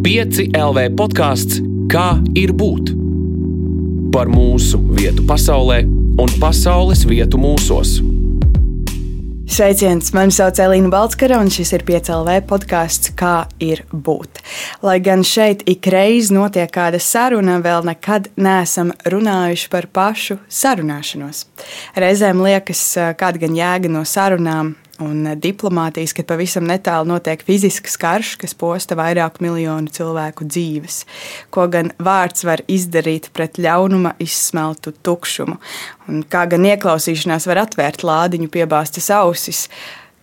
5 LV podkāsts Kā ir būt? Par mūsu vietu pasaulē un pasaules vietu mūsos. Sveiciens! Mani sauc Elīna Balskara, un šis ir PCLV podkāsts Kā ir būt. Lai gan šeit ikreiz notiek kāda saruna, vēl nekad neesam runājuši par pašu sarunāšanos. Reizēm liekas, kāda gan jēga no sarunām, un diplomātijas, kad pavisam netālu notiek fizisks karš, kas posta vairāku miljonu cilvēku dzīves. Ko gan vārds var izdarīt pret ļaunuma izsmeltu tukšumu, un kā gan ieklausīšanās var atvērt lādiņu piebāztas ausis.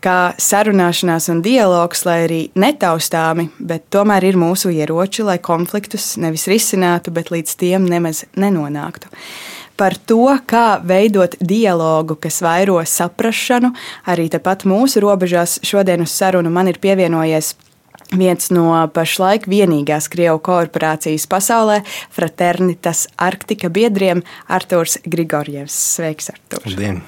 Kā sarunāšanās un dialogs, lai arī netaustāmi, bet tomēr ir mūsu ieroči, lai konfliktus nevis risinātu, bet līdz tiem nemaz nenonāktu par to, kā veidot dialogu, kas vairo saprāšanu. Arī tepat mūsu robežās šodien uz sarunu man ir pievienojies viens no pašlaik vienīgās Krievijas korporācijas pasaulē, Fraternitas Arktika biedriem, Artūrs Grigorjevs. Sveiks, Artūr! Labdien!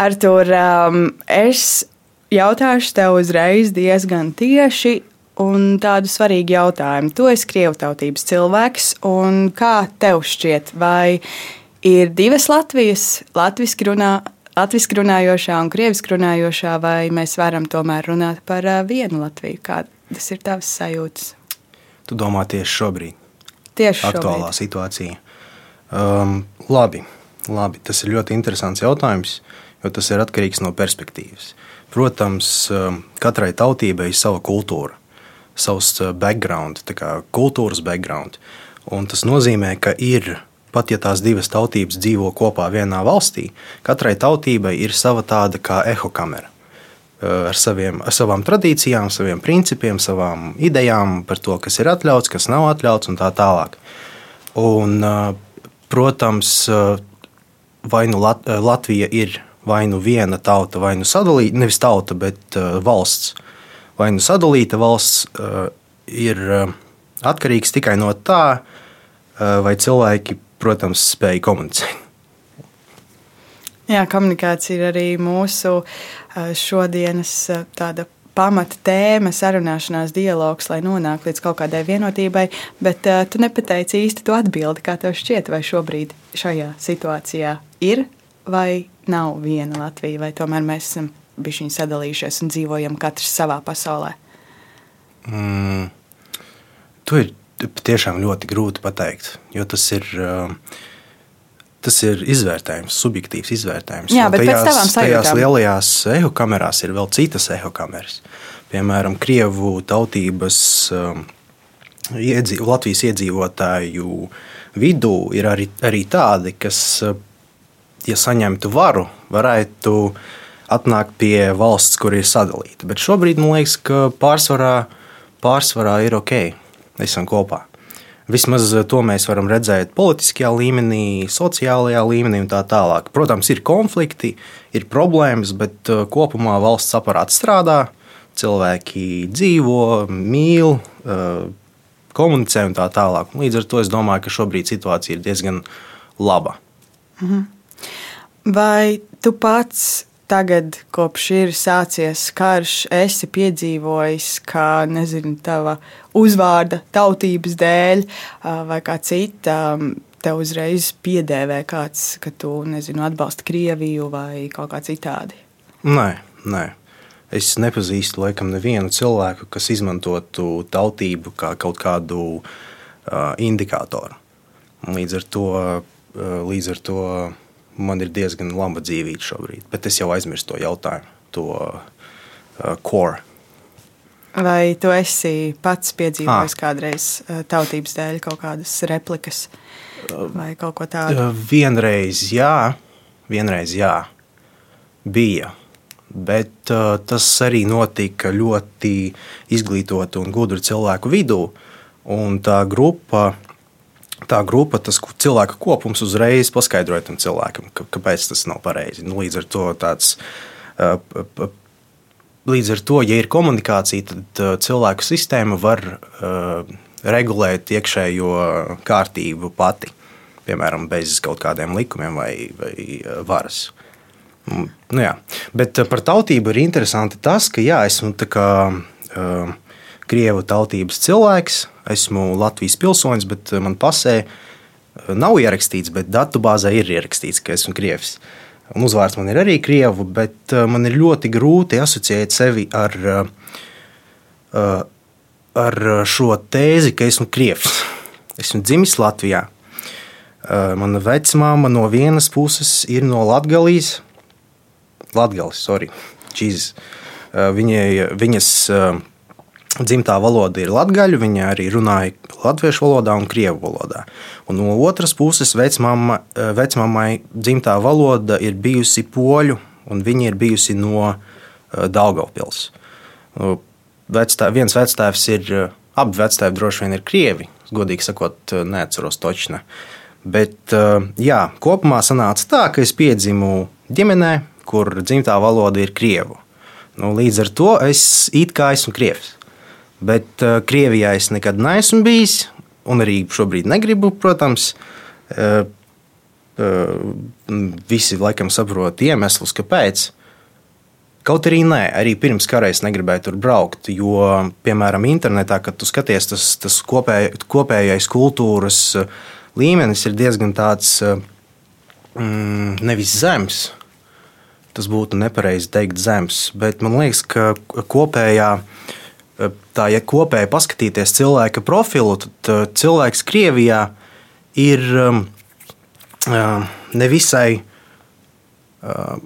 Artūr, um, es jautāšu tev uzreiz diezgan tieši. Un tādu svarīgu jautājumu. Tu esi krievu tautības cilvēks, un kā tev šķiet, vai ir divas Latvijas, latviešu runā, latviešu runājošā un krievisku runājošā, vai mēs varam tomēr runāt par vienu Latviju? Kādas ir tavas sajūtas? Tu domā tieši šobrīd? Tieši šobrīd. Aktuālā situācija. Um, labi, labi, tas ir ļoti interesants jautājums, jo tas ir atkarīgs no perspektīvas. Protams, katrai tautībai ir sava kultūra, savs background, kultūras background. Un tas nozīmē, ka ir pat ja tās divas tautības dzīvo kopā vienā valstī, katrai tautībai ir sava tāda kā ehokamera. Ar, saviem, ar savām tradīcijām, saviem principiem, savām idejām par to, kas ir atļauts, kas nav atļauts un tā tālāk. Un, protams, vai nu Lat Latvija ir vai nu viena tauta, vai nu sadalīta, nevis tauta, bet valsts, vai nu sadalīta valsts, ir atkarīgs tikai no tā, vai cilvēki protams, spēja komunicēt. Jā, komunikācija ir arī mūsu šodienas tāda pamata tēma, sarunāšanās dialogs, lai nonāktu līdz kaut kādai vienotībai. Bet uh, tu nepateici īsti to atbildi, kā tev šķiet, vai šobrīd šajā situācijā ir vai nav viena Latvija, vai tomēr mēs esam bijuši sadalījušies un dzīvojam katrs savā pasaulē. Mm, tu ir tiešām ļoti grūti pateikt, jo tas ir. Tas ir izvērtējums, subjektīvs izvērtējums. Jā, bet tajās, pēc tajās lielajās eho kamerās ir vēl citas eho kameras. Piemēram, Krievu tautības, iedzīv, Latvijas iedzīvotāju vidū ir arī, arī tādi, kas, ja saņemtu varu, varētu atnākt pie valsts, kur ir sadalīta. Bet šobrīd man liekas, ka pārsvarā, pārsvarā ir ok esam kopā. Vismaz to mēs varam redzēt politiskajā līmenī, sociālajā līmenī un tā tālāk. Protams, ir konflikti, ir problēmas, bet uh, kopumā valsts aparāts strādā, cilvēki dzīvo, mīl, uh, komunicē un tā tālāk. Līdz ar to es domāju, ka šobrīd situācija ir diezgan laba. Mhm. Vai tu pats tagad, kopš ir sācies karš, esi piedzīvojis, ka nezinu, tava uzvārda tautības dēļ vai kā cita. Tev uzreiz piedēvē kāds, ka tu nezinu, atbalsti Krieviju vai kaut kā citādi. Nē, nē. Es nepazīstu laikam nevienu cilvēku, kas izmantotu tautību kā kaut kādu uh, indikātoru. Līdz ar to, uh, līdz ar to man ir diezgan laba dzīvība šobrīd, bet es jau aizmirsu to jautājumu, to uh, core. Vai tu esi pats piedzīvojis ah. kādreiz uh, tautības dēļ kaut kādas replikas vai kaut ko tādu? Uh, vienreiz jā, vienreiz jā, bija. Bet uh, tas arī notika ļoti izglītotu un gudru cilvēku vidū. Un tā grupa tā grupa, tas cilvēku kopums uzreiz paskaidroja tam cilvēkam, kāpēc tas nav pareizi. Nu, līdz ar to tāds. Līdz ar to, ja ir komunikācija, tad cilvēku sistēma var uh, regulēt iekšējo kārtību pati, piemēram, bez kaut kādiem likumiem vai, vai varas. Nu, jā. Bet par tautību ir interesanti tas, ka jā, esmu kā, uh, krievu tautības cilvēks, esmu Latvijas pilsonis, bet man pasē nav ierakstīts, bet datubāzē ir ierakstīts, ka esmu krievs. Un uzvārds man ir arī krievu, bet man ir ļoti grūti asociēt sevi ar, ar šo tēzi, ka esmu krievs. Esmu dzimis Latvijā. Mana vecmāma no vienas puses ir no Latvijas. Latvijas, sorry, Jesus. Viņai, viņas dzimtā valoda ir latgaļu, viņa arī runāja latviešu valodā un krievu valodā. Un no otras puses, vecmama, vecmamai dzimtā valoda ir bijusi poļu, un viņa ir bijusi no Daugavpils. Vectā, viens vectēvs ir, abi vectēvi droši vien ir krievi, godīgi sakot, neatceros točne. Bet jā, kopumā sanāca tā, ka es piedzimu ģimenē, kur dzimtā valoda ir krievu. Nu, līdz ar to es it kā esmu krievs. Bet uh, Krievijā es nekad neesmu bijis, un arī šobrīd negribu, protams. Uh, uh, visi laikam saprot iemeslus, kāpēc. Kaut arī nē, arī pirms kara es negribēju tur braukt, jo, piemēram, internetā, kad tu skaties, tas, tas kopēj, kopējais kultūras līmenis ir diezgan tāds mm, nevis zems. Tas būtu nepareizi teikt zems, bet man liekas, ka kopējā uh, tā, ja kopēji paskatīties cilvēka profilu, tad uh, cilvēks Krievijā ir um, uh, nevisai. Uh,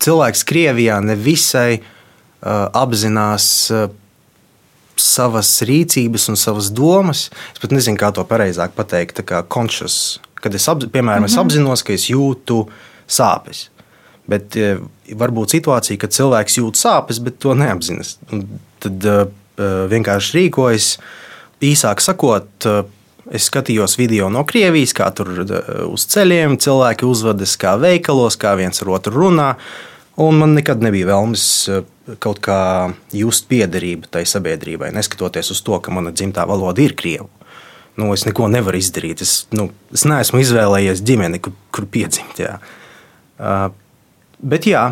cilvēks Krievijā nevisai apzinās savas rīcības un savas domas. Es pat nezinu, kā to pareizāk pateikt. Tā kā conscious, kad es, apz, piemēram, mm -hmm. es mhm. apzinos, ka es jūtu sāpes. Bet var būt situācija, kad cilvēks jūt sāpes, bet to neapzinās. Tad uh, vienkārši rīkojas. Īsāk sakot, uh, es skatījos video no Krievijas, kā tur uz ceļiem cilvēki uzvedas, kā veikalos, kā viens ar otru runā. Un man nekad nebija vēlmes kaut kā just piederību tai sabiedrībai, neskatoties uz to, ka mana dzimtā valoda ir krievu. Nu, es neko nevaru izdarīt. Es, nu, es neesmu izvēlējies ģimeni, kur, kur piedzimt. Jā. Uh, Bet jā,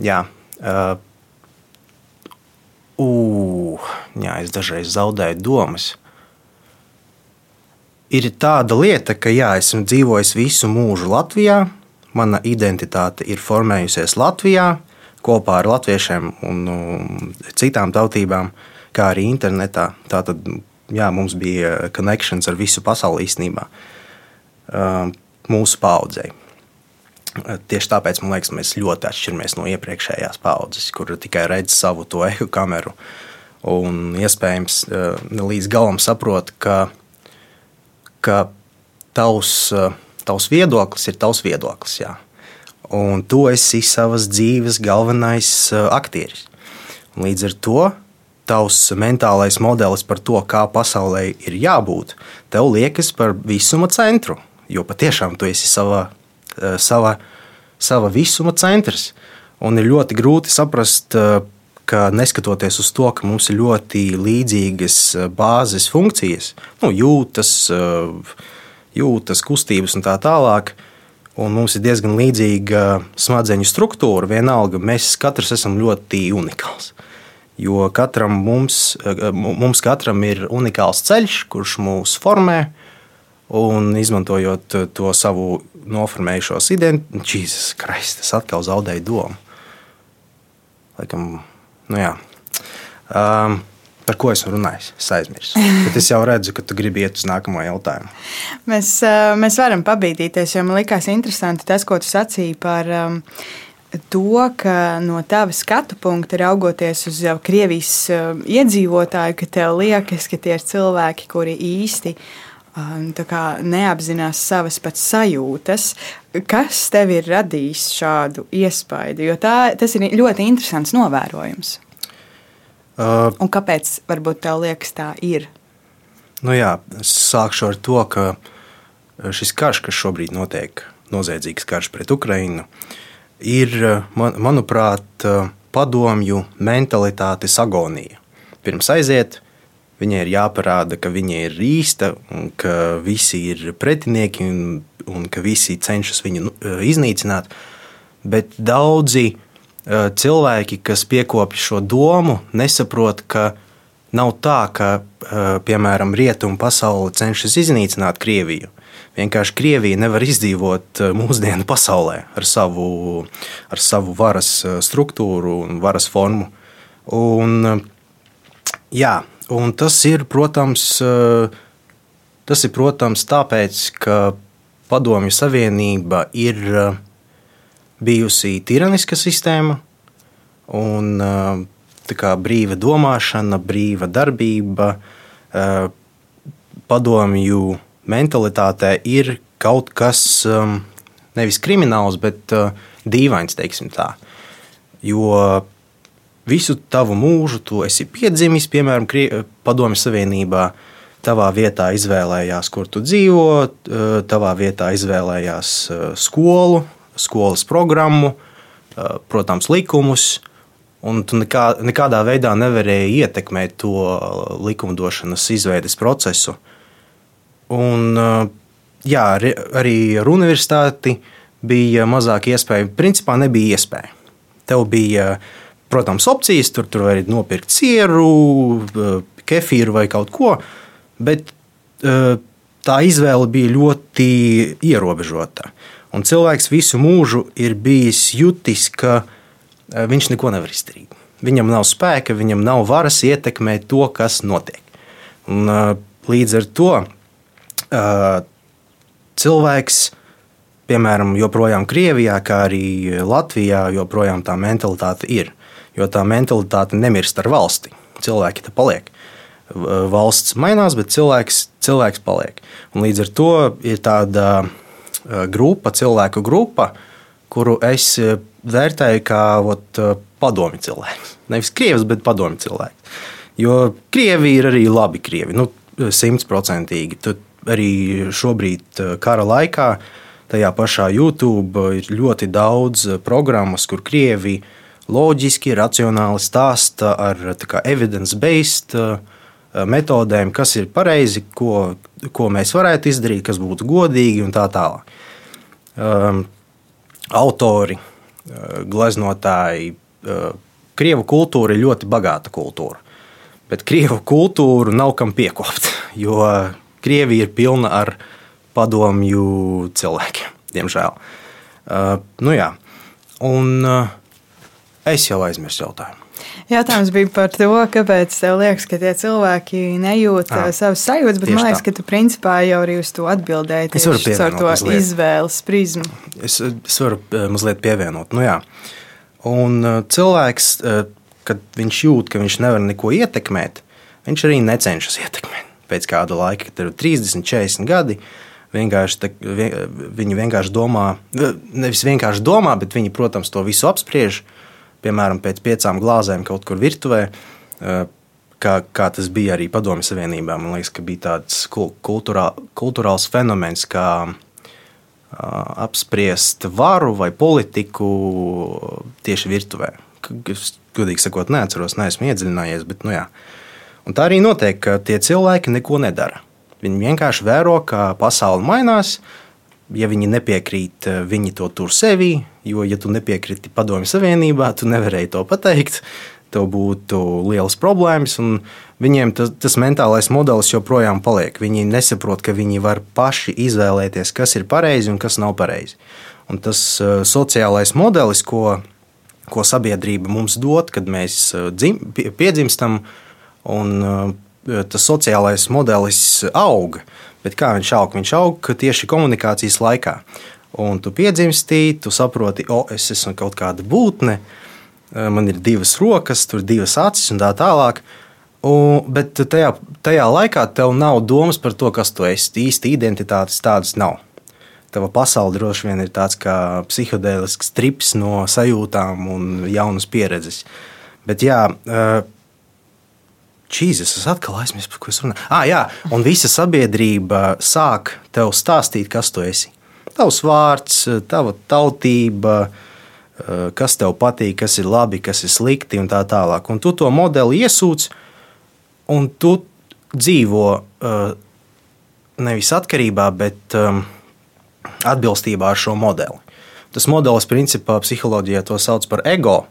jā. Uh, jā, es dažreiz zaudēju domas. Ir tāda lieta, ka jā, esmu dzīvojis visu mūžu Latvijā, mana identitāte ir formējusies Latvijā kopā ar latviešiem un um, citām tautībām, kā arī internetā. Tātad jā, mums bija konekšņs ar visu pasauli īstenībā, uh, mūsu paudzei. Tieši tāpēc man liekas, mēs ļoti atšķiramies no iepriekšējās paudzes, kur tikai redz savu to ehu kameru. Un iespējams, eh, līdz galam saprot, ka, ka tavs, eh, tavs viedoklis ir tavs viedoklis. Jā. Un tu esi savas dzīves galvenais eh, aktieris. Un līdz ar to tavs mentālais modelis par to, kā pasaulē ir jābūt, tev liekas par visuma centru. Jo patiešām tu esi savā Eh, sava, sava visuma centrs. Un ir ļoti grūti saprast, eh, ka neskatoties uz to, ka mums ir ļoti līdzīgas eh, bāzes funkcijas, nu, jūtas, jūtas, kustības un tā tālāk, un mums ir diezgan līdzīga smadzeņu struktūra, vienalga mēs katrs esam ļoti unikāls. Jo katram mums, mums katram ir unikāls ceļš, kurš mūs formē, un izmantojot to savu noformējušos identitāti, Jēzus Kristus, es atkal zaudēju domu. Laikam, nu jā. Um, Par ko esmu runājis? Es aizmirsu. Bet es jau redzu, ka tu gribi iet uz nākamo jautājumu. mēs, uh, mēs varam pabīdīties, jo man likās interesanti tas, ko tu sacīji par um, to, ka no tava skatu punkta, raugoties uz Krievijas uh, iedzīvotāju, ka tev liekas, ka tie ir cilvēki, kuri īsti neapzinās savas pats sajūtas. Kas tev ir radījis šādu iespaidu? Jo tā, tas ir ļoti interesants novērojums. Uh, Un kāpēc varbūt tev liekas tā ir? Nu jā, es sākšu ar to, ka šis karš, kas šobrīd notiek, noziedzīgs karš pret Ukrajinu, ir, man, manuprāt, padomju mentalitātes agonija. Pirms aiziet, Viņai ir jāparāda, ka viņa ir īsta, ka visi ir pretinieki un, un ka visi cenšas viņu nu, iznīcināt. Bet daudzi cilvēki, kas piekopja šo domu, nesaprot, ka Nav tā, ka, piemēram, rietumu pasaule cenšas iznīcināt Krieviju. Vienkārši Krievija nevar izdzīvot mūsdienu pasaulē ar savu, ar savu varas struktūru un varas formu. Un, jā, un tas ir, protams, tas ir, protams, tāpēc, ka Padomju Savienība ir bijusi tiraniska sistēma, un kā, brīva domāšana, brīva darbība, eh, padomju mentalitātē ir kaut kas nevis krimināls, bet eh, dīvains, teiksim tā. Jo visu tavu mūžu tu esi piedzimis, piemēram, Padomju Savienībā. Tavā vietā izvēlējās, kur tu dzīvo, eh, tavā vietā izvēlējās skolu, skolas programmu, protams, likumus, Un tu nekā, nekādā veidā nevarēji ietekmēt to likumdošanas izveides procesu. Un, jā, arī ar universitāti bija mazāk iespēju. Principā nebija iespēja. Tev bija, protams, opcijas, tur, tur var nopirkt sieru, kefīru vai kaut ko, bet tā izvēle bija ļoti ierobežota. Un cilvēks visu mūžu ir bijis jutis, ka Eh, viņš neko nevar izdarīt. Viņam nav spēka, viņam nav varas ietekmēt to, kas notiek. Un, eh, līdz ar to eh, cilvēks, piemēram, joprojām Krievijā, kā arī Latvijā, joprojām tā mentalitāte ir. Jo tā mentalitāte nemirst ar valsti. Cilvēki te paliek. Valsts mainās, bet cilvēks, cilvēks paliek. Un līdz ar to ir tāda grupa, cilvēku grupa, kuru es vērtēju kā ot, padomi cilvēks. Nevis krievs, bet padomi cilvēks. Jo krievi ir arī labi krievi, nu, simtprocentīgi. Arī šobrīd, kara laikā, tajā pašā YouTube ir ļoti daudz programmas, kur krievi loģiski, racionāli stāsta ar evidence-based metodēm, kas ir pareizi, ko, ko mēs varētu izdarīt, kas būtu godīgi un tā tālāk. Um, autori Eh, gleznotāji. Eh, Krievu kultūra ir ļoti bagāta kultūra, bet krievu kultūru nav kam piekopt, jo Krievija ir pilna ar padomju cilvēkiem, diemžēl. Uh, nu jā, un uh, es jau aizmirsu jautājumu. Jautājums bija par to, kāpēc tev liekas, ka tie cilvēki nejūt à, savas sajūtas, bet man liekas, tā. ka tu principā jau arī uz to atbildēji tieši ar to mazliet. izvēles prizmu. Es, es varu mazliet pievienot. Nu, jā. Un cilvēks, kad viņš jūt, ka viņš nevar neko ietekmēt, viņš arī necenšas ietekmēt. Pēc kāda laika, kad ir 30, 40 gadi, vienkārši, te, viņi vienkārši domā, nevis vienkārši domā, bet viņi, protams, to visu apspriež piemēram, pēc piecām glāzēm kaut kur virtuvē. Eh, kā, kā tas bija arī Padomju Savienībā. Man liekas, ka bija tāds kulturā, kultūrāls fenomens, kā uh, apspriest varu vai politiku tieši virtuvē. Es, godīgi sakot, neatceros, neesmu iedziļinājies. Bet, nu, jā. Un tā arī notiek, ka tie cilvēki neko nedara. Viņi vienkārši vēro, kā pasaule mainās, ja viņi nepiekrīt, eh, viņi to tur sevī, jo, ja tu nepiekriti Padomju Savienībā, tu nevarēji to pateikt. Tev būtu lielas problēmas, un viņiem tas, tas mentālais modelis joprojām paliek. Viņi nesaprot, ka viņi var paši izvēlēties, kas ir pareizi un kas nav pareizi. Un tas uh, sociālais modelis, ko, ko sabiedrība mums dod, kad mēs uh, dzim, pie, piedzimstam, un tas sociālais modelis auga. Bet kā viņš aug? Viņš aug tieši komunikācijas laikā. Un tu piedzimsti, tu saproti, o, es esmu kaut kāda būtne, e, man ir divas rokas, tur divas acis un tā tālāk. Un, bet tajā, tajā laikā tev nav domas par to, kas tu esi. Īsti identitātes tādas nav. Tava pasaule droši vien ir tāds kā psihodēlisks trips no sajūtām un jaunas pieredzes. Bet jā, e, Čīzes, es atkal aizmirsu, par ko es runāju. Ah, jā, un visa sabiedrība sāk tev stāstīt, kas tu esi. Tavs vārds, tava tautība, eh, kas tev patīk, kas ir labi, kas ir slikti un tā tālāk. Un tu to modeli iesūc, un tu dzīvo eh, nevis atkarībā, bet ehm, atbilstībā ar šo modeli. Tas modelis, principā, psiholoģijā to sauc par ego.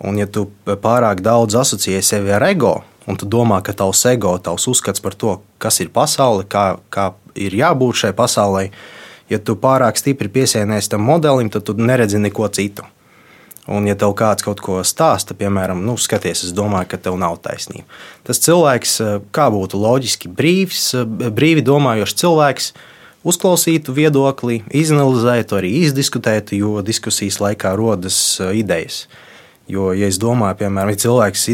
Un, ja tu pārāk daudz asociē sevi ar ego, un tu domā, ka tavs ego, tavs uzskats par to, kas ir pasaule, kā, kā ir jābūt šai pasaulē, ja tu pārāk stipri piesienies tam modelim, tad tu neredzi neko citu. Un, ja tev kāds kaut ko stāsta, piemēram, nu, skaties, es domāju, ka tev nav taisnība. Tas cilvēks, eh, kā būtu loģiski brīvs, eh, brīvi domājošs cilvēks, uzklausītu viedokli, izanalizētu, arī izdiskutētu, jo diskusijas laikā rodas eh, idejas. Jo, ja es domāju, piemēram, ja cilvēks,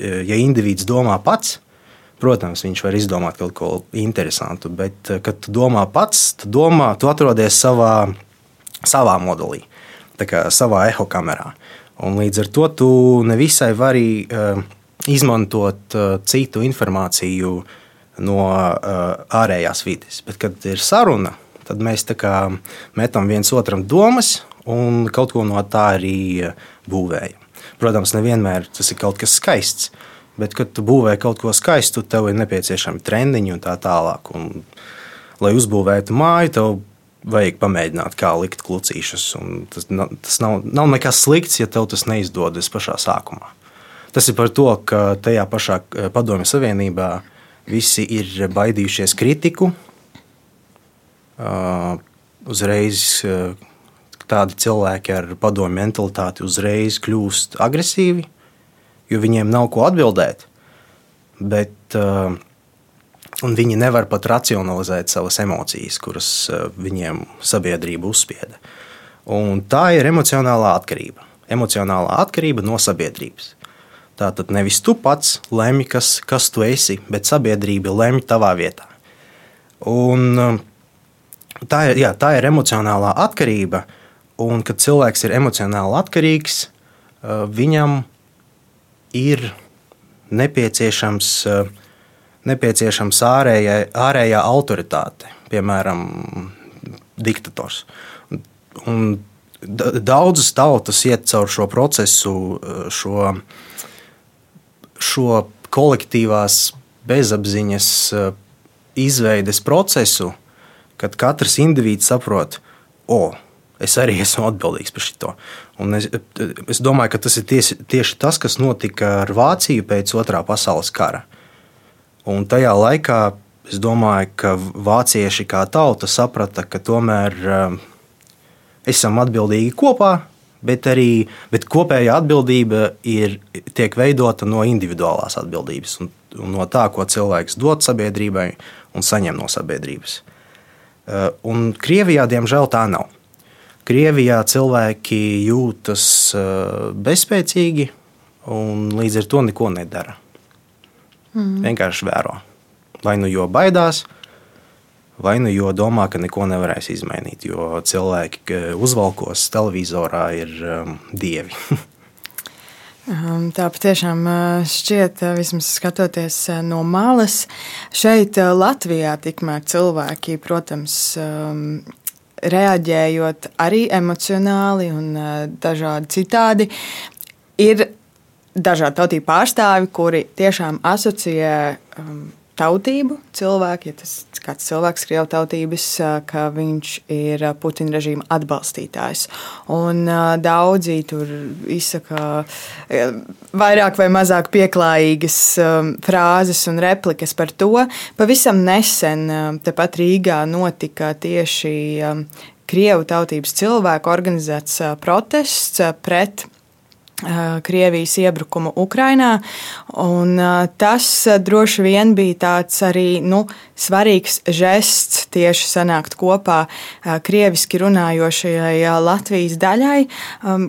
ja indivīds domā pats, protams, viņš var izdomāt kaut ko interesantu, bet, kad tu domā pats, tu, domā, tu atrodies savā, savā modelī savā eho kamerā. Un līdz ar to tu nevisai vari uh, izmantot citu informāciju no ārējās vides. Bet, kad ir saruna, tad mēs metam viens otram domas un kaut ko no tā arī būvējam. Protams, nevienmēr tas ir kaut kas skaists. Bet, kad tu būvē kaut ko skaistu, tev ir nepieciešami trendiņi un tā tālāk. Un, lai uzbūvētu māju, tev vajag pamēģināt, kā likt klucīšus. Tas, tas nav, nav nekas slikts, ja tev tas neizdodas pašā sākumā. Tas ir par to, ka tajā pašā eh, Padomju Savienībā visi ir baidījušies kritiku. Uzreiz tādi cilvēki ar padomju mentalitāti uzreiz kļūst agresīvi, jo viņiem nav ko atbildēt. Bet uh, un viņi nevar pat racionalizēt savas emocijas, kuras eh, viņiem sabiedrība uzspieda. Un tā ir emocionālā atkarība. Emocionālā atkarība no sabiedrības. Tātad nevis tu pats lemj, kas, kas tu esi, bet sabiedrība lemj tavā vietā. Un, eh, tā, ir, jā, tā ir emocionālā atkarība, un kad cilvēks ir emocionāli atkarīgs, eh, viņam ir nepieciešams uh, nepieciešams ārējā, ārējā autoritāte, piemēram, diktators. Un daudzas tautas iet cauri šo procesu, šo, šo kolektīvās bezapziņas izveides procesu, kad katrs indivīds saprot, o, es arī esmu atbildīgs par šo. Es, es domāju, ka tas ir tieši, tieši tas, kas notika ar Vāciju pēc otrā pasaules kara. Un tajā laikā es domāju, ka vācieši kā tauta saprata, ka tomēr uh, esam atbildīgi kopā, bet arī bet kopējā atbildība ir, tiek veidota no individuālās atbildības un, un no tā, ko cilvēks dod sabiedrībai un saņem no sabiedrības. Uh, un Krievijā, diemžēl, tā nav. Krievijā cilvēki jūtas uh, bezspēcīgi un līdz ar to neko nedara. Mm. Vienkārši vēro. Vai nu jo baidās, vai nu jo domā, ka neko nevarēs izmainīt, jo cilvēki uzvalkos televizorā ir um, dievi. Tā patiešām uh, šķiet, uh, vismaz skatoties uh, no malas, šeit Latvijā tikmēr cilvēki, protams, um, reaģējot arī emocionāli un dažādi citādi, ir dažādu tautību pārstāvi, kuri tiešām asociē um, tautību, cilvēku, ja tas kāds cilvēks krievu tautības, ka viņš ir Putina režīma atbalstītājs. Un daudzi tur izsaka vairāk vai mazāk pieklājīgas frāzes un replikas par to. Pavisam nesen tepat Rīgā notika tieši Krievu tautības cilvēku organizēts protests pret Krievijas iebrukumu Ukrajinā. Eh, tas eh, droši vien bija tāds arī nu, svarīgs žests tieši sanākt kopā krieviski runājošajai Latvijas daļai.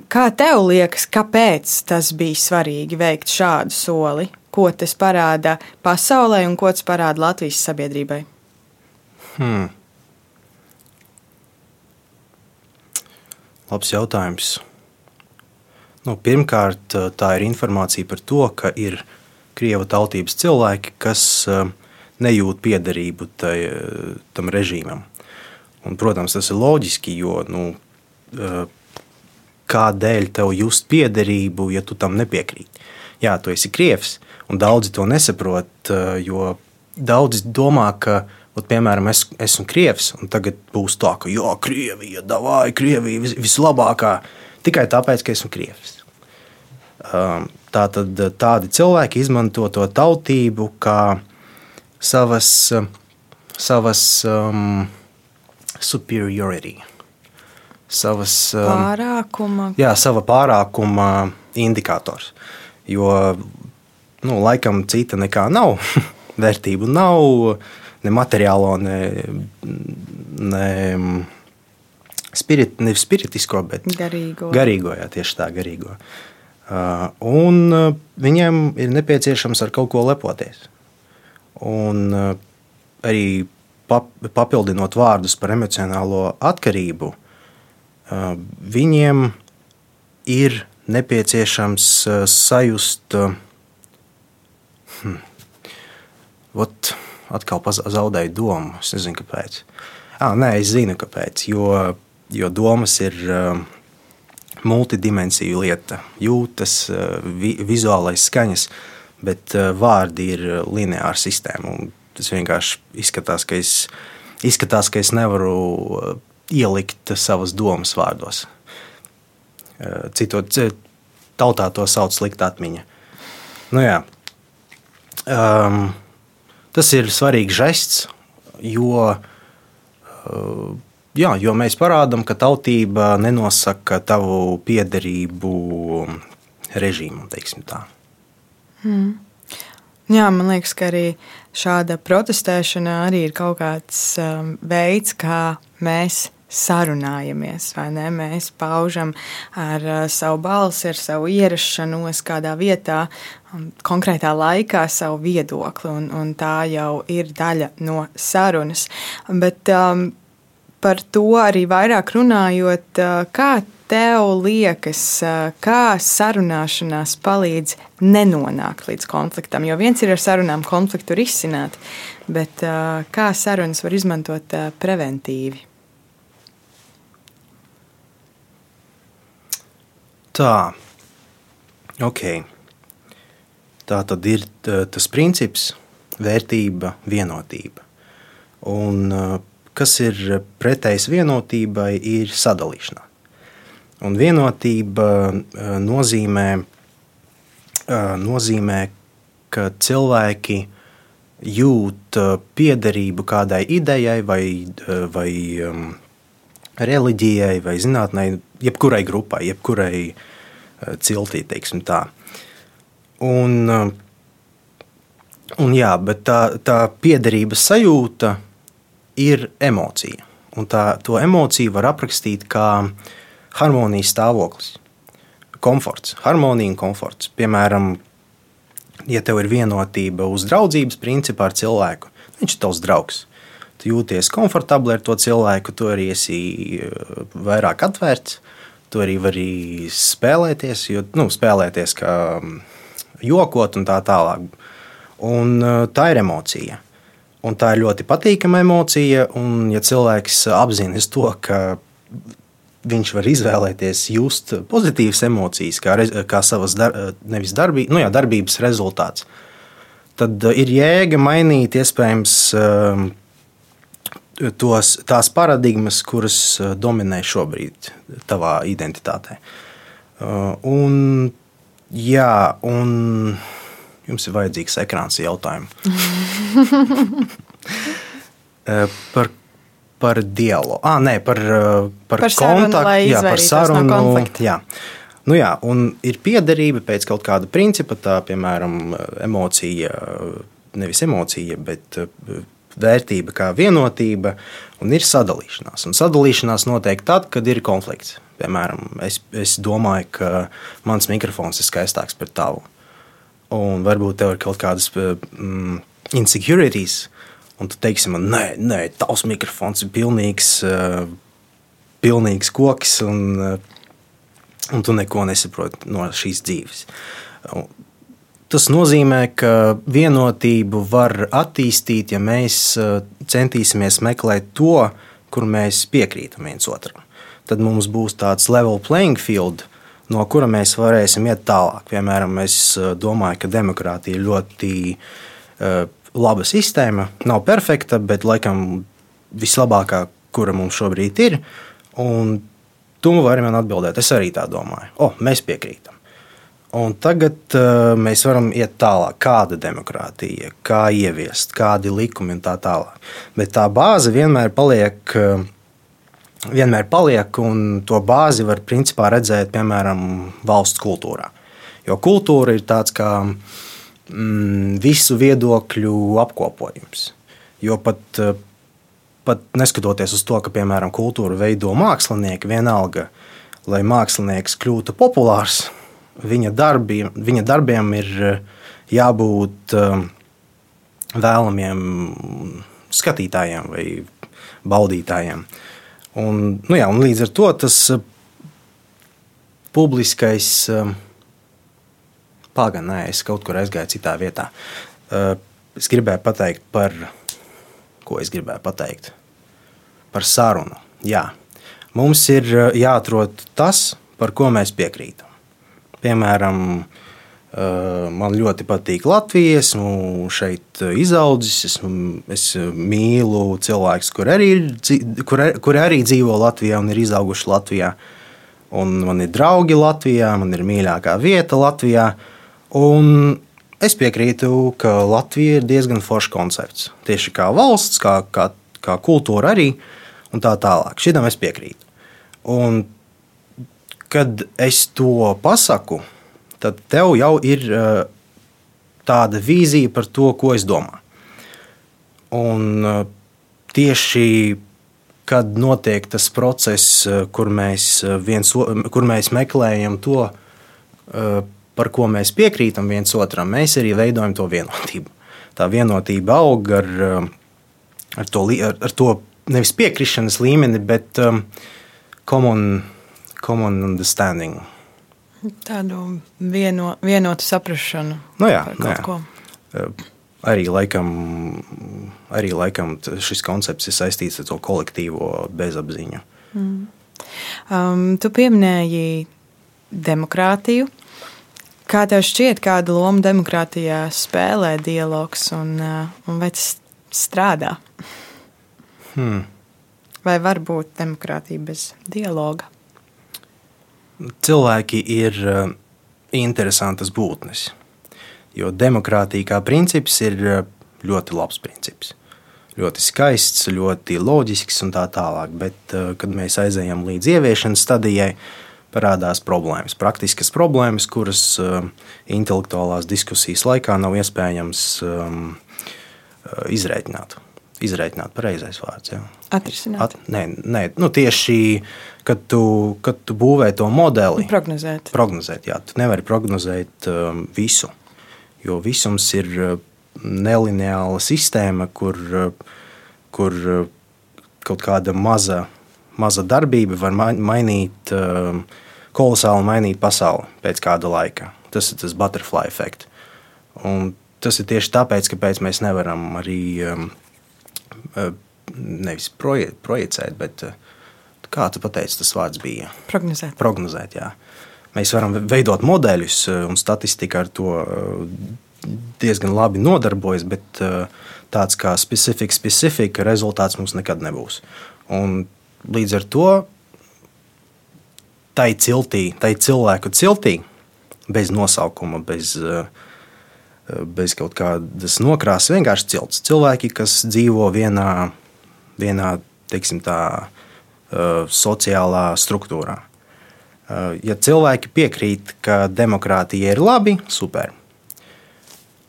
Kā tev liekas, kāpēc tas bija svarīgi veikt šādu soli? Ko tas parāda pasaulē un ko tas parāda Latvijas sabiedrībai? Hmm. Labs jautājums. Nu, pirmkārt, eh, tā ir informācija par to, ka ir krievu tautības cilvēki, kas eh, nejūt piederību tai, eh, tam režīmam. Un, protams, tas ir loģiski, jo nu, kādēļ tev just piederību, ja tu tam nepiekrīti? Jā, tu esi krievs, un daudzi to nesaprot, jo daudzi domā, ka, ot, piemēram, es esmu krievs, un tagad būs tā, ka, jā, Krievija, davai, Krievija vislabākā, tikai tāpēc, ka esmu krievs. Um, Tātad tādi cilvēki izmanto to tautību kā savas, savas um, superiority. Savas, um, pārākuma. Jā, sava pārākuma indikators. Jo nu, laikam cita nekā nav. Vērtību nav ne materiālo, ne, ne, spirit, ne spiritisko, bet garīgo. Garīgo, jā, tieši tā, garīgo. Uh, un uh, viņiem ir nepieciešams ar kaut ko lepoties. Un uh, arī pap, papildinot vārdus par emocionālo atkarību, viņiem ir nepieciešams sajust. Hmm, ot, atkal zaudēju domu. Es nezinu, kāpēc. Ah, nē, es zinu, kāpēc. Jo, jo domas ir multidimensiju lieta, jūtas, uh, vi, vizuālais skaņas, bet uh, vārdi ir lineāra sistēma. Tas vienkārši izskatās, ka es, izskatās, ka es nevaru uh, ielikt savas domas vārdos. Uh, citot, tautā to sauc slikta atmiņa. Nu, jā. um, Tas ir svarīgs žests, jo, eh, jā, jo mēs parādām, ka tautība nenosaka tavu piederību režīmam. Hmm. Jā, man liekas, ka arī šāda protestēšana arī ir kaut kāds um, veids, kā mēs sarunājamies, vai ne? Mēs paužam ar uh, savu balsi, ar savu ierašanos kādā vietā, um, konkrētā laikā savu viedokli, un, un tā jau ir daļa no sarunas. Bet um, par to arī vairāk runājot, kā tev liekas, kā sarunāšanās palīdz nenonākt līdz konfliktam? Jo viens ir ar sarunām konfliktu risināt, bet kā sarunas var izmantot preventīvi? Tā, ok. Tā tad ir tas princips, vērtība, vienotība. Un, kas ir pretējs vienotībai, ir sadalīšana. Un vienotība nozīmē, nozīmē ka cilvēki jūt piederību kādai idejai, vai, vai um, reliģijai, vai zinātnē, jebkurai grupai, jebkurai eh, ciltī, teiksim tā. Un, eh, un jā, bet tā, tā piederības sajūta ir emocija. Un tā, to emociju var aprakstīt kā harmonijas stāvoklis. Komforts, harmonija un komforts. Piemēram, ja tev ir vienotība uz draudzības principā ar cilvēku, viņš ir tavs draugs tu jūties komfortabli ar to cilvēku, tu arī esi eh, vairāk atvērts, tu arī vari spēlēties, jo, nu, spēlēties kā mm, jokot un tā tālāk. Un eh, tā ir emocija. Un tā ir ļoti patīkama emocija, un ja cilvēks apzinās to, ka viņš var izvēlēties just pozitīvas emocijas, kā, kā savas dar, darbī, nu jā, darbības rezultāts, tad ir jēga mainīt iespējams tos, tās paradigmas, kuras uh, dominē šobrīd tavā identitātē. Uh, un, jā, un jums ir vajadzīgs ekrāns jautājumu. Uh, par, par dialogu. Ah, nē, par, par, par kontaktu, jā, par sarunu. No jā. Nu jā, un ir piederība pēc kaut kāda principa, tā piemēram, emocija, nevis emocija, bet vērtība kā vienotība, un ir sadalīšanās. Un sadalīšanās notiek tad, kad ir konflikts. Piemēram, es, es domāju, ka mans mikrofons ir skaistāks par tavu. Un varbūt tev ir kaut kādas mm, insecurities, un tu teiksi man, nē, nē tavs mikrofons ir pilnīgs, uh, pilnīgs koks, un, uh, un tu neko nesaproti no šīs dzīves. Tas nozīmē, ka vienotību var attīstīt, ja mēs eh, centīsimies meklēt to, kur mēs piekrītam viens otram. Tad mums būs tāds level playing field, no kura mēs varēsim iet tālāk. Piemēram, es eh, domāju, ka demokrātija ļoti uh, laba sistēma. Nav perfekta, bet laikam vislabākā, kura mums šobrīd ir. Un tu vari man atbildēt, es arī tā domāju. O, mēs piekrītam. Un tagad uh, mēs varam iet tālāk, kāda ir demokrātija, kā ieviest, kādi likumi un tā tālāk. Bet tā bāze vienmēr paliek, uh, vienmēr paliek un to bāzi var principā redzēt piemēram valsts kultūrā. Jo kultūra ir tāds kā mm, visu viedokļu apkopojums. Jo pat, uh, pat neskatoties uz to, ka piemēram kultūru veido mākslinieki, vienalga, lai mākslinieks kļūtu populārs viņa darbiem, viņa darbiem ir eh, jābūt eh, vēlamiem skatītājiem vai baudītājiem. Un, nu jā, un līdz ar to tas eh, publiskais nē, es kaut kur aizgāju citā vietā. Es gribēju pateikt par, ko es gribēju pateikt? Par sarunu. Jā. Mums ir jāatrod tas, par ko mēs piekrītam. Piemēram, eh, man ļoti patīk Latvija. Esmu šeit izaudzis. Esmu, es mīlu cilvēkus, kur arī, kur, kur arī dzīvo Latvijā un ir izauguši Latvijā. Un man ir draugi Latvijā, man ir mīļākā vieta Latvijā. Un es piekrītu, ka Latvija ir diezgan foršs koncepts. Tieši kā valsts, kā, kā, kā kultūra arī un tā tālāk. Šitam es piekrītu. Un kad es to pasaku, tad tev jau ir uh, tāda vīzija par to, ko es domāju. Un uh, tieši kad notiek tas process, uh, kur mēs, viens, kur mēs meklējam to, par ko mēs piekrītam viens otram, mēs arī veidojam to vienotību. Tā vienotība aug ar, ar, to, ar, ar to nevis piekrišanas līmeni, bet um, common common understanding. Tādu vieno, vienotu saprāšanu. Nu jā, nu jā. Ko. Arī laikam, arī laikam šis koncepts ir saistīts ar to kolektīvo bezapziņu. Mm. Um, tu pieminēji demokrātiju. Kā tev šķiet, kāda loma demokrātijā spēlē dialogs un, uh, un vai tas strādā? Hmm. Vai var būt demokrātija bez dialoga? Cilvēki ir eh, interesantas būtnes. Jo demokrātija kā princips ir eh, ļoti labs princips. Ļoti skaists, ļoti loģisks un tā tālāk. Bet, eh, kad mēs aizejam līdz ieviešanas stadijai, parādās problēmas, praktiskas problēmas, kuras intelektuālās diskusijas laikā nav iespējams um, izrēķināt izreikināt pareizais vārds. Jā. Atrisināt. At, nē, nē nu tieši kad tu, kad tu būvē to modeli. Prognozēt. Prognozēt, jā. Tu nevari prognozēt um, visu, jo visums ir uh, nelineāla sistēma, kur, uh, kur uh, kaut kāda maza, maza darbība var mainīt, um, kolosāli mainīt pasauli pēc kāda laika. Tas ir tas butterfly efekts. Tas ir tieši tāpēc, ka mēs nevaram arī um, nevis proje, projicēt, bet eh, kā tu pateici, tas vārds bija? Prognozēt. Prognozēt jā. Mēs varam veidot modeļus, eh, un statistika ar to diezgan labi nodarbojas, bet tāds kā specifika, specifika rezultāts mums nekad nebūs. Un līdz ar to tai ciltī, tai cilvēku ciltī, bez nosaukuma, bez uh, bez kaut kādas nokrāsas, vienkārši cilts. Cilvēki, kas dzīvo vienā, vienā teiksim, tā, sociālā struktūrā. Ja cilvēki piekrīt, ka demokrātija ir labi, super.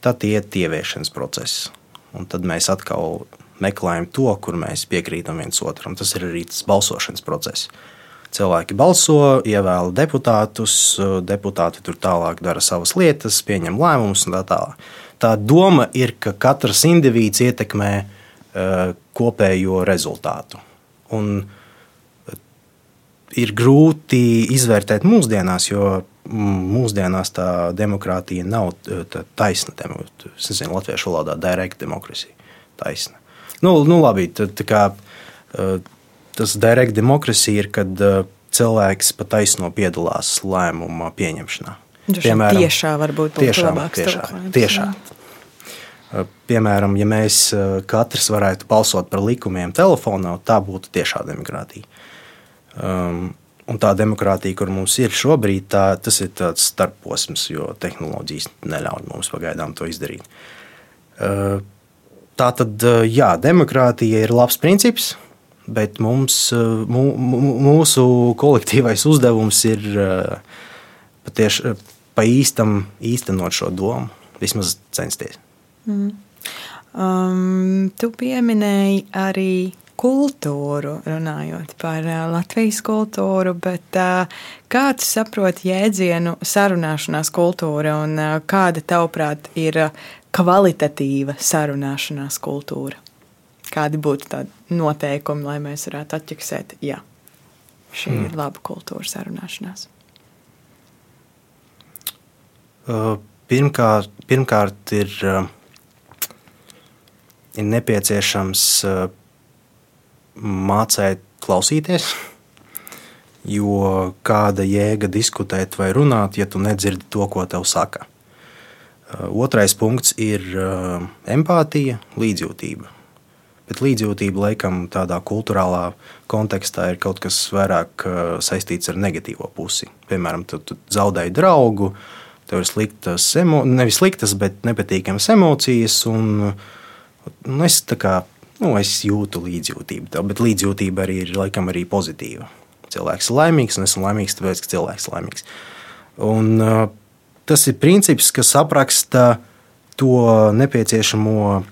Tad iet ieviešanas process. Un tad mēs atkal meklējam to, kur mēs piekrītam viens otram. Tas ir arī tas balsošanas process. Cilvēki balso, ievēl deputātus, deputāti tur tālāk dara savas lietas, pieņem lēmumus un tā tālāk. Tā doma ir, ka katrs indivīds ietekmē uh, kopējo rezultātu. Un uh, ir grūti izvērtēt mūsdienās, jo mm, mūsdienās tā demokrātija nav tā taisna. Es nezinu, latviešu valodā direct demokrātija. Taisna. Nu, nu labi, tad, kā, tas direct demokrātija ir, kad uh, cilvēks pataisno piedalās lēmuma pieņemšanā. Piemēram, tiešā varbūt tiešā, tiešā, tiešā. Uh, piemēram, ja mēs uh, katrs varētu balsot par likumiem telefonā, tā būtu tiešā demokrātija. Um, un tā demokrātija, kur mums ir šobrīd, tā, tas ir tāds starposms, jo tehnoloģijas neļauj mums pagaidām to izdarīt. Tā tad, jā, demokrātija ir labs princips, bet mums, mūsu kolektīvais uzdevums ir patiešām pa īstam īstenot šo domu, vismaz censties. Mm. Um, tu pieminēji arī kultūru, runājot par Latvijas kultūru, bet kā tu saproti jēdzienu sarunāšanās kultūra un kāda tavuprāt ir kvalitatīva sarunāšanās kultūra? Kādi būtu tādi noteikumi, lai mēs varētu atķeksēt, jā, šī hmm. ir laba kultūra sarunāšanās? Pirmkārt, pirmkārt ir, ir nepieciešams mācīt klausīties. Jo kāda jēga diskutēt vai runāt, ja tu nedzirdi to, ko tev saka? Uh, otrais punkts ir uh, empātija, līdzjūtība. Bet līdzjūtība, laikam, tādā kultūrālā kontekstā ir kaut kas vairāk uh, saistīts ar negatīvo pusi. Piemēram, tu, tu zaudēji draugu, tev ir sliktas, emo, nevis sliktas, bet nepatīkamas emocijas. Un, un es kā nu, es jūtu līdzjūtību tev, bet līdzjūtība arī ir laikam arī pozitīva. Cilvēks ir laimīgs, un esmu laimīgs, tāpēc, ka cilvēks ir laimīgs. Un, uh, tas ir princips, kas apraksta to nepieciešamo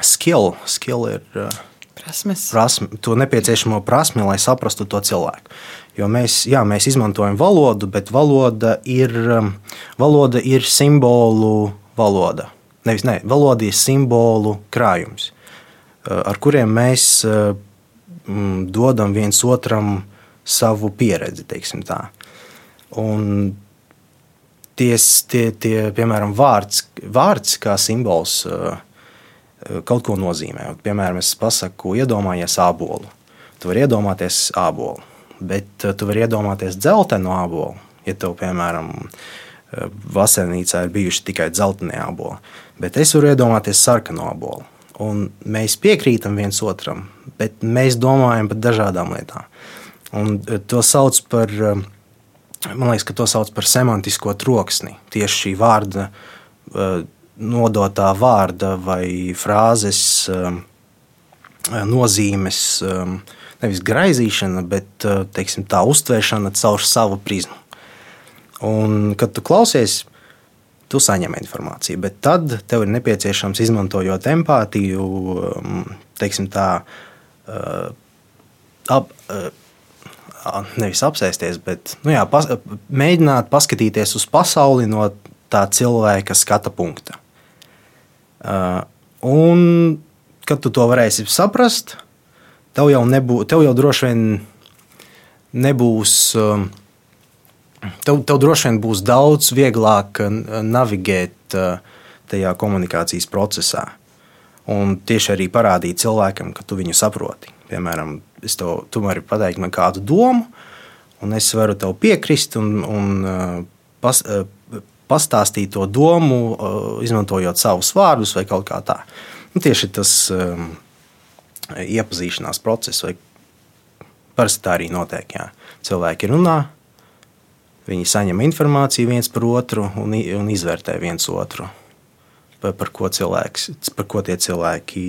skill. Skill ir uh, prasmes. Prasme, to nepieciešamo prasmi, lai saprastu to cilvēku. Jo mēs, jā, mēs izmantojam valodu, bet valoda ir, um, valoda ir simbolu valoda. Nevis, ne, valoda ir simbolu krājums. Eh, ar kuriem mēs eh, dodam viens otram savu pieredzi. Tie, tie, tie, piemēram, vārds, vārds kā simbols eh, kaut ko nozīmē. Piemēram, es pasaku, iedomājies ābolu. Tu vari iedomāties ābolu, bet tu vari iedomāties dzeltenu ābolu. Ja tev, piemēram, vasarnīcā ir bijuši tikai dzeltenie āboli, bet es varu iedomāties sarkanu ābolu un mēs piekrītam viens otram, bet mēs domājam par dažādām lietām. Un to sauc par, man liekas, to sauc par semantisko troksni. Tieši šī vārda, e, nodotā vārda vai frāzes nozīmes, nevis graizīšana, bet teiksim, tā uztvēršana caur savu prizmu. Un, kad tu klausies, tu saņem informāciju. Bet tad tev ir nepieciešams izmantojot empātiju, um, teiksim tā, uh, ap, uh, nevis apsēsties, bet nu jā, pas, mēģināt paskatīties uz pasauli no tā cilvēka skata punkta. Uh, un, kad tu to varēsi saprast, tev jau, nebū, tev jau droši vien nebūs. Uh, tev, tev droši vien būs daudz vieglāk eh, navigēt eh, tajā komunikācijas procesā. Un tieši arī parādīt cilvēkam, ka tu viņu saproti. Piemēram, es tev, tu vari pateikt man kādu domu, un es varu tev piekrist un, un pas, pastāstīt to domu, izmantojot savus vārdus vai kaut kā tā. Un tieši tas um, iepazīšanās process, vai parasti tā arī notiek. Jā. Cilvēki runā, Viņi saņem informāciju viens par otru un, un izvērtē viens otru. Par, par, ko cilvēks, par ko tie cilvēki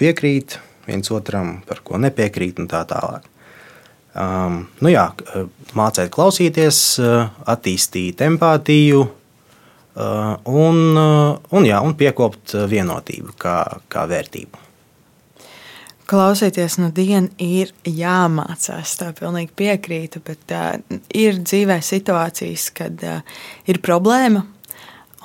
piekrīt viens otram, par ko nepiekrīt un tā tālāk. Um, nu jā, mācīt klausīties, attīstīt empātiju uh, un, un, jā, un piekopt vienotību kā, kā vērtību. Klausīties no dienas ir jāmācās. Tā pilnīgi piekrītu, bet uh, ir dzīvē situācijas, kad uh, ir problēma,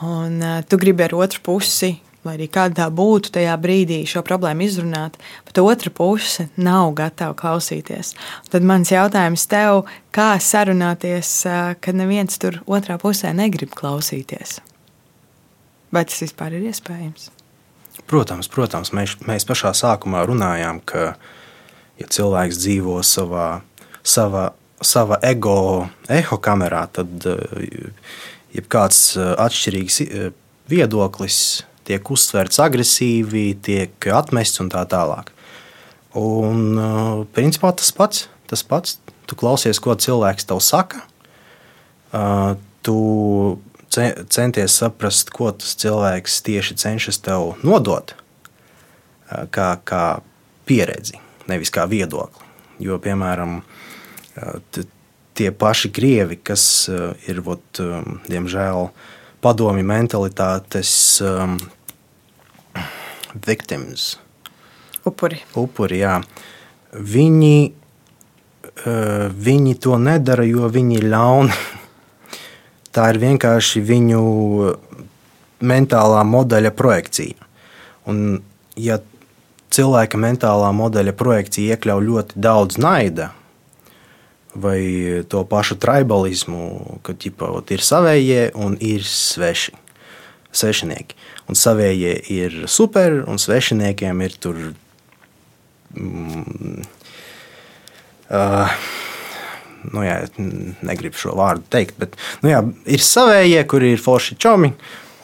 un uh, tu gribi ar otru pusi, lai arī kāda tā būtu, tajā brīdī šo problēmu izrunāt, bet otra puse nav gatava klausīties. Tad mans jautājums tev, kā sarunāties, kad neviens tur otrā pusē negrib klausīties? Vai tas vispār ir iespējams? Protams, protams mēs, mēs pašā sākumā runājām, ka ja cilvēks dzīvo savā, savā, savā ego eho kamerā, tad jebkāds atšķirīgs viedoklis tiek uztverts agresīvi, tiek atmests un tā tālāk. Un, principā tas pats. tas pats. Tu klausies, ko cilvēks tev saka. Uh, tu centies saprast, ko tas cilvēks tieši cenšas tev nodot, uh, kā, kā pieredzi, nevis kā viedokli. Jo, piemēram, uh, tie paši krievi, kas uh, ir, vot, um, diemžēl, padomi mentalitātes um, victims. Upuri. Upuri, jā. Viņi, uh, viņi to nedara, jo viņi ir ļauni. Tā ir vienkārši viņu mentālā modeļa projekcija. Un, ja cilvēka mentālā modeļa projekcija iekļauj ļoti daudz naida vai to pašu tribalismu, ka ģipa, ir savējie un ir sveši, svešinieki. Un savējie ir super, un svešiniekiem ir tur. Mm, uh, nu, jā, negribu šo vārdu teikt, bet nu, jā, ir savējie, kuri ir forši čomi,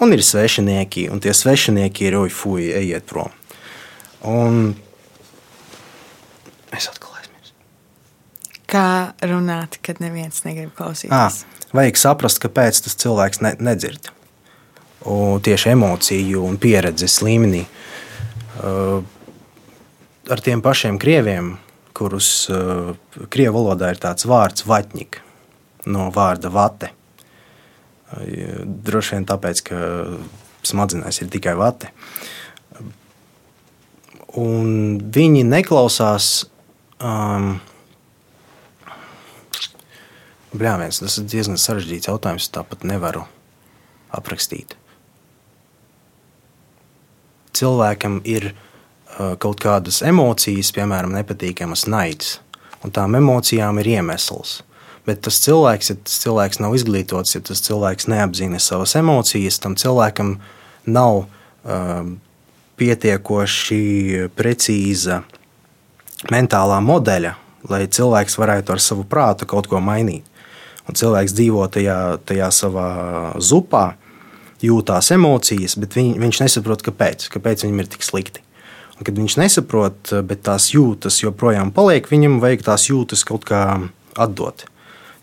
un ir svešinieki, un tie svešinieki ir oi, fuj, ejiet prom. Un es atkal aizmirsu. Kā runāt, kad neviens negrib klausīties? À, vajag saprast, kāpēc tas cilvēks ne, nedzird tieši emociju un pieredzes līmenī. Ar tiem pašiem krieviem, kurus krievu valodā ir tāds vārds vatņik, no vārda vate. Droši vien tāpēc, ka smadzenēs ir tikai vate. Un viņi neklausās. Um, Bļāviens, tas ir diezgan sarežģīts jautājums. Tāpat nevaru aprakstīt cilvēkam ir uh, kaut kādas emocijas, piemēram, nepatīkamas naids, un tām emocijām ir iemesls. Bet tas cilvēks, ja tas cilvēks nav izglītots, ja tas cilvēks neapzina savas emocijas, tam cilvēkam nav uh, pietiekoši precīza mentālā modeļa, lai cilvēks varētu ar savu prātu kaut ko mainīt. Un cilvēks dzīvo tajā, tajā savā zupā, jūtās emocijas, bet viņ, viņš nesaprot, kāpēc, kāpēc viņam ir tik slikti. Un, kad viņš nesaprot, bet tās jūtas joprojām paliek, viņam vajag tās jūtas kaut kā atdot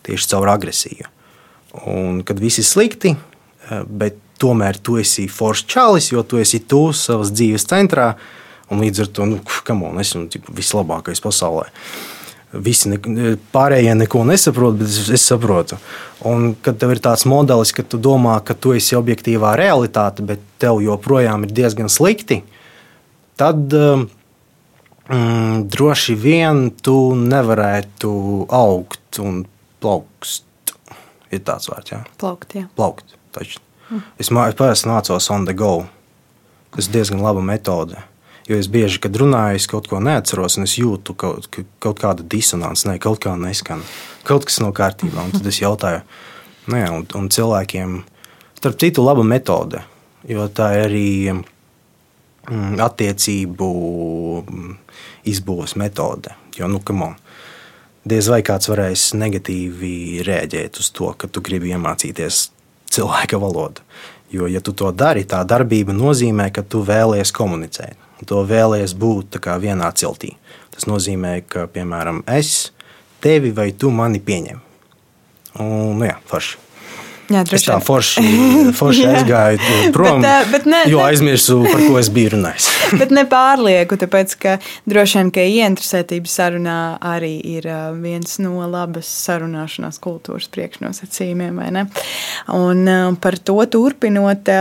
tieši caur agresiju. Un, kad viss ir slikti, bet tomēr tu esi foršs čalis, jo tu esi tu savas dzīves centrā, un līdz ar to, nu, kam on, esmu vislabākais pasaulē. Uh, Visi ne, pārējie neko nesaprot, bet es, es saprotu. Un, kad tev ir tāds modelis, ka tu domā, ka tu esi objektīvā realitāte, bet tev joprojām ir diezgan slikti, tad um, mm, droši vien tu nevarētu augt un plaukst. Ir tāds vārds, jā. Plaukt, jā. Plaukt, taču. Mm. Es, es parasti mācos on the go. Tas ir diezgan laba metode. Jo es bieži, kad runāju, es kaut ko neatceros, un es jūtu kaut, kaut kādu disonanci, ne kaut kā neskan. Kaut kas nav kārtībā. Un tad es jautāju, nu jā, un, un cilvēkiem, starp citu, laba metode, jo tā ir arī mm, attiecību mm, izbūves metode. Jo, nu, on, diez vai kāds varēs negatīvi rēģēt uz to, ka tu gribi iemācīties cilvēka valodu. Jo, ja tu to dari, tā darbība nozīmē, ka tu vēlies komunicēt to vēlējies būt vienā ciltī. Tas nozīmē, ka, piemēram, es tevi vai tu mani pieņem. Un, nu jā, forši. Jā, es tā forši, forši aizgāju prom, bet, bet ne, jo aizmirsu, par ko es biju runājis. bet ne pārlieku, tāpēc ka droši vien, ka ieinteresētība sarunā arī ir viens no labas sarunāšanās kultūras priekšnosacījumiem. Un par to turpinot,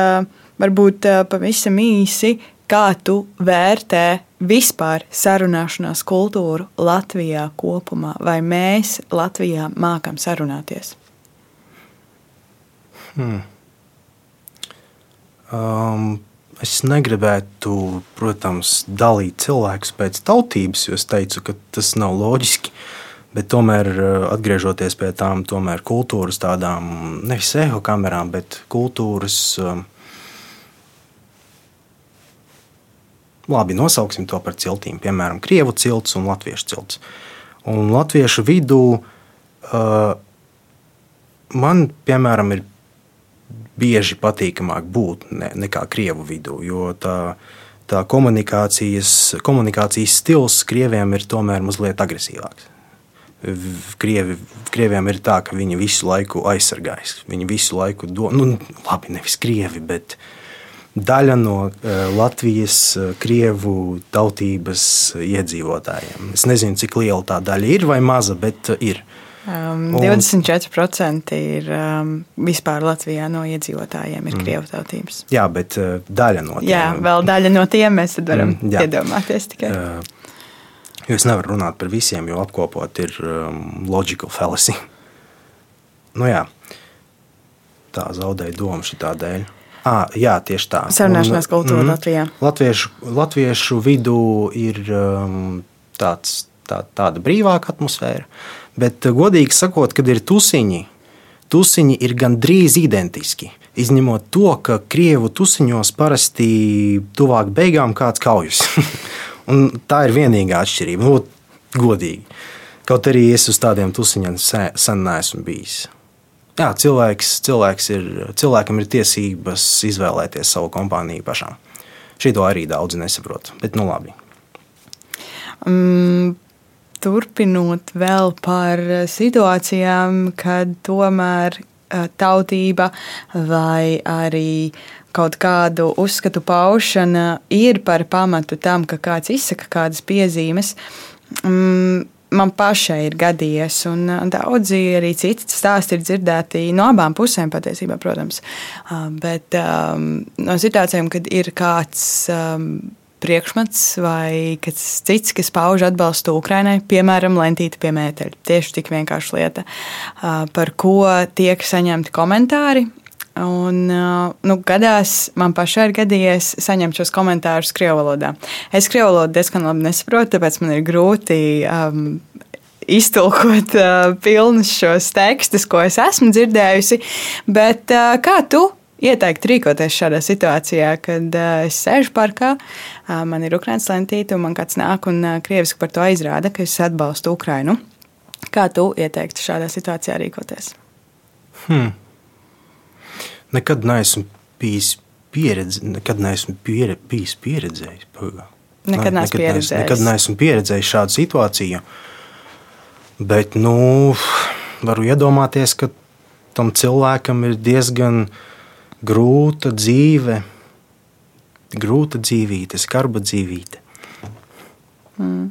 varbūt pavisam īsi, kā tu vērtē vispār sarunāšanās kultūru Latvijā kopumā, vai mēs Latvijā mākam sarunāties? Hmm. Um, es negribētu, protams, dalīt cilvēkus pēc tautības, jo es teicu, ka tas nav loģiski. Bet tomēr, uh, atgriežoties pie tām kultūras, tādām nevis eho kamerām, bet kultūras um, labi, nosauksim to par ciltīm, piemēram, krievu cilts un latviešu cilts. Un latviešu vidū uh, man, piemēram, ir bieži patīkamāk būt ne, nekā krievu vidū, jo tā, tā komunikācijas, komunikācijas stils krieviem ir tomēr mazliet agresīvāks. Krievi, krieviem ir tā, ka viņi visu laiku aizsargājas. Viņi visu laiku domā, nu, labi, nevis krievi, bet daļa no uh, Latvijas uh, krievu tautības iedzīvotājiem. Es nezinu, cik liela tā daļa ir vai maza, bet ir. Um, 24% ir um, vispār Latvijā no iedzīvotājiem ir mm. krievu tautības. Jā, bet uh, daļa no tiem. Jā, vēl daļa no tiem mēs varam mm, jā. iedomāties tikai. Uh, Jo es nevaru runāt par visiem, jo apkopot ir um, logical fallacy. Nu jā, tā zaudēja domu šī tā dēļ. À, jā, tieši tā. Sarunāšanās kultūra mm, Latvijā. Latviešu, latviešu vidū ir um, tāds, tā, tāda brīvāka atmosfēra, bet godīgi sakot, kad ir tusiņi, tusiņi ir gandrīz identiski. Izņemot to, ka krievu tusiņos parasti tuvāk beigām kāds kaujas. Tā ir vienīgā atšķirība. Nu, godīgi. Kaut arī es uz tādiem tusiņiem sen neesmu bijis. Jā, cilvēks, cilvēks ir, cilvēkam ir tiesības izvēlēties savu kompāniju pašam. Šī to arī daudzi nesaprot. Bet, nu, labi. Mm, turpinot vēl par situācijām, kad tomēr tautība vai arī kaut kādu uzskatu paušana ir par pamatu tam, ka kāds izsaka kādas piezīmes. Mm, man pašai ir gadījies, un daudzi arī citi stāsti ir dzirdēti no abām pusēm, patiesībā, protams. Bet um, no situācijām, kad ir kāds. Um, priekšmets vai kas cits, kas pauž atbalstu Ukrainai, piemēram, lentīte pie mēteļa. Tieši tik vienkārša lieta, par ko tiek saņemti komentāri Un, nu, gadās, man pašai ir gadījies saņemt šos komentārus krievu valodā. Es krievu valodu diezgan labi nesaprotu, tāpēc man ir grūti um, iztulkot uh, pilnus šos tekstus, ko es esmu dzirdējusi. Bet uh, kā tu ieteikt rīkoties šādā situācijā, kad uh, es sēžu parkā, uh, man ir ukrāņu lentīte, un man kāds nāk un uh, krieviski par to aizrāda, ka es atbalstu Ukrainu? Kā tu ieteiktu šādā situācijā rīkoties? Hmm nekad neesmu bijis pieredze, nekad neesmu piere, bijis pieredzējis. Nekad, neesmu nekad, pieredzējis. nekad neesmu pieredzējis šādu situāciju. Bet, nu, varu iedomāties, ka tam cilvēkam ir diezgan grūta dzīve, grūta dzīvība, skarba dzīvība. Mm.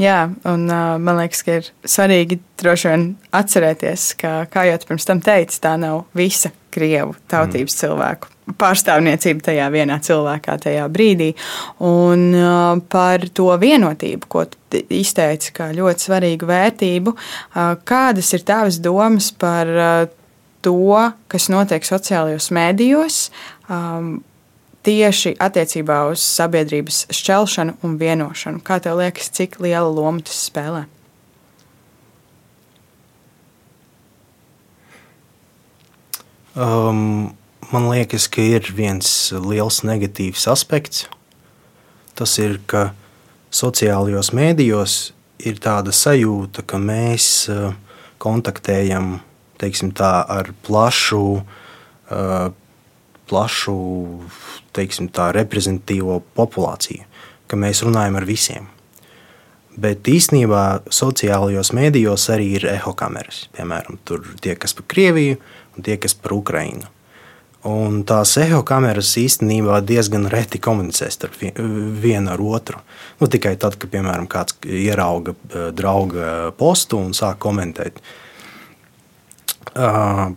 Jā, un uh, man liekas, ka ir svarīgi droši vien atcerēties, ka, kā jau pirms tam teicu, tā nav visa krievu tautības mm. cilvēku pārstāvniecība tajā vienā cilvēkā, tajā brīdī. Un uh, par to vienotību, ko izteici, kā ļoti svarīgu vērtību, uh, kādas ir tavas domas par uh, to, kas notiek sociālajos mēdījos? Um, tieši attiecībā uz sabiedrības šķelšanu un vienošanu. Kā tev liekas, cik liela loma tas spēlē? Um, man liekas, ka ir viens liels negatīvs aspekts. Tas ir, ka sociālajos mēdījos ir tāda sajūta, ka mēs uh, kontaktējam tā, ar plašu, uh, plašu teiksim, tā, reprezentatīvo populāciju, ka mēs runājam ar visiem. Bet īsnībā sociālajos mēdījos arī ir ehokameras. Piemēram, tur tie, kas par Krieviju un tie, kas par Ukrajinu. Un tās ehokameras īstenībā diezgan reti komunicē starp vienu ar otru. Nu, tikai tad, kad piemēram kāds ierauga eh, drauga postu un sāk komentēt. Uh,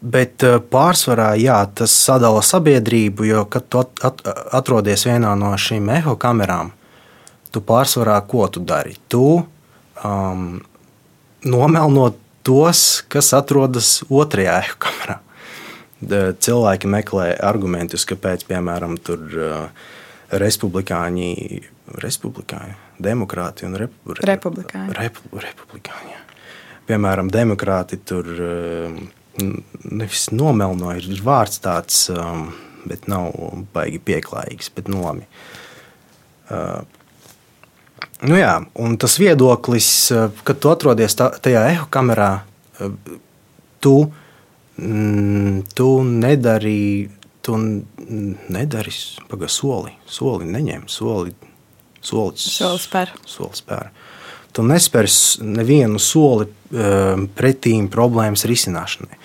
Bet eh, pārsvarā jā, tas sadala sabiedrību, jo, kad tu at, at, atrodies vienā no šīm eho kamerām, tu pārsvarā ko tu dari? Tu um, nomelnot tos, kas atrodas otrajā eho kamerā. Cilvēki meklē argumentus, kāpēc, piemēram, tur uh, republikāņi, republikāņi, demokrāti un repu, republikāņi. Repu, republikāņi. Piemēram, demokrāti tur. Uh, nevis nomelnoja, ir vārds tāds, um, bet nav baigi pieklājīgs. Bet, nu, labi. Uh, nu, jā, un tas viedoklis, uh, kad tu atrodies tā, tajā eho kamerā, uh, tu, mm, tu nedari, tu nedari paga, soli, soli neņem, soli, solis, solis spēr. Solis spēr. Tu nespērs nevienu soli pretīm problēmas risināšanai.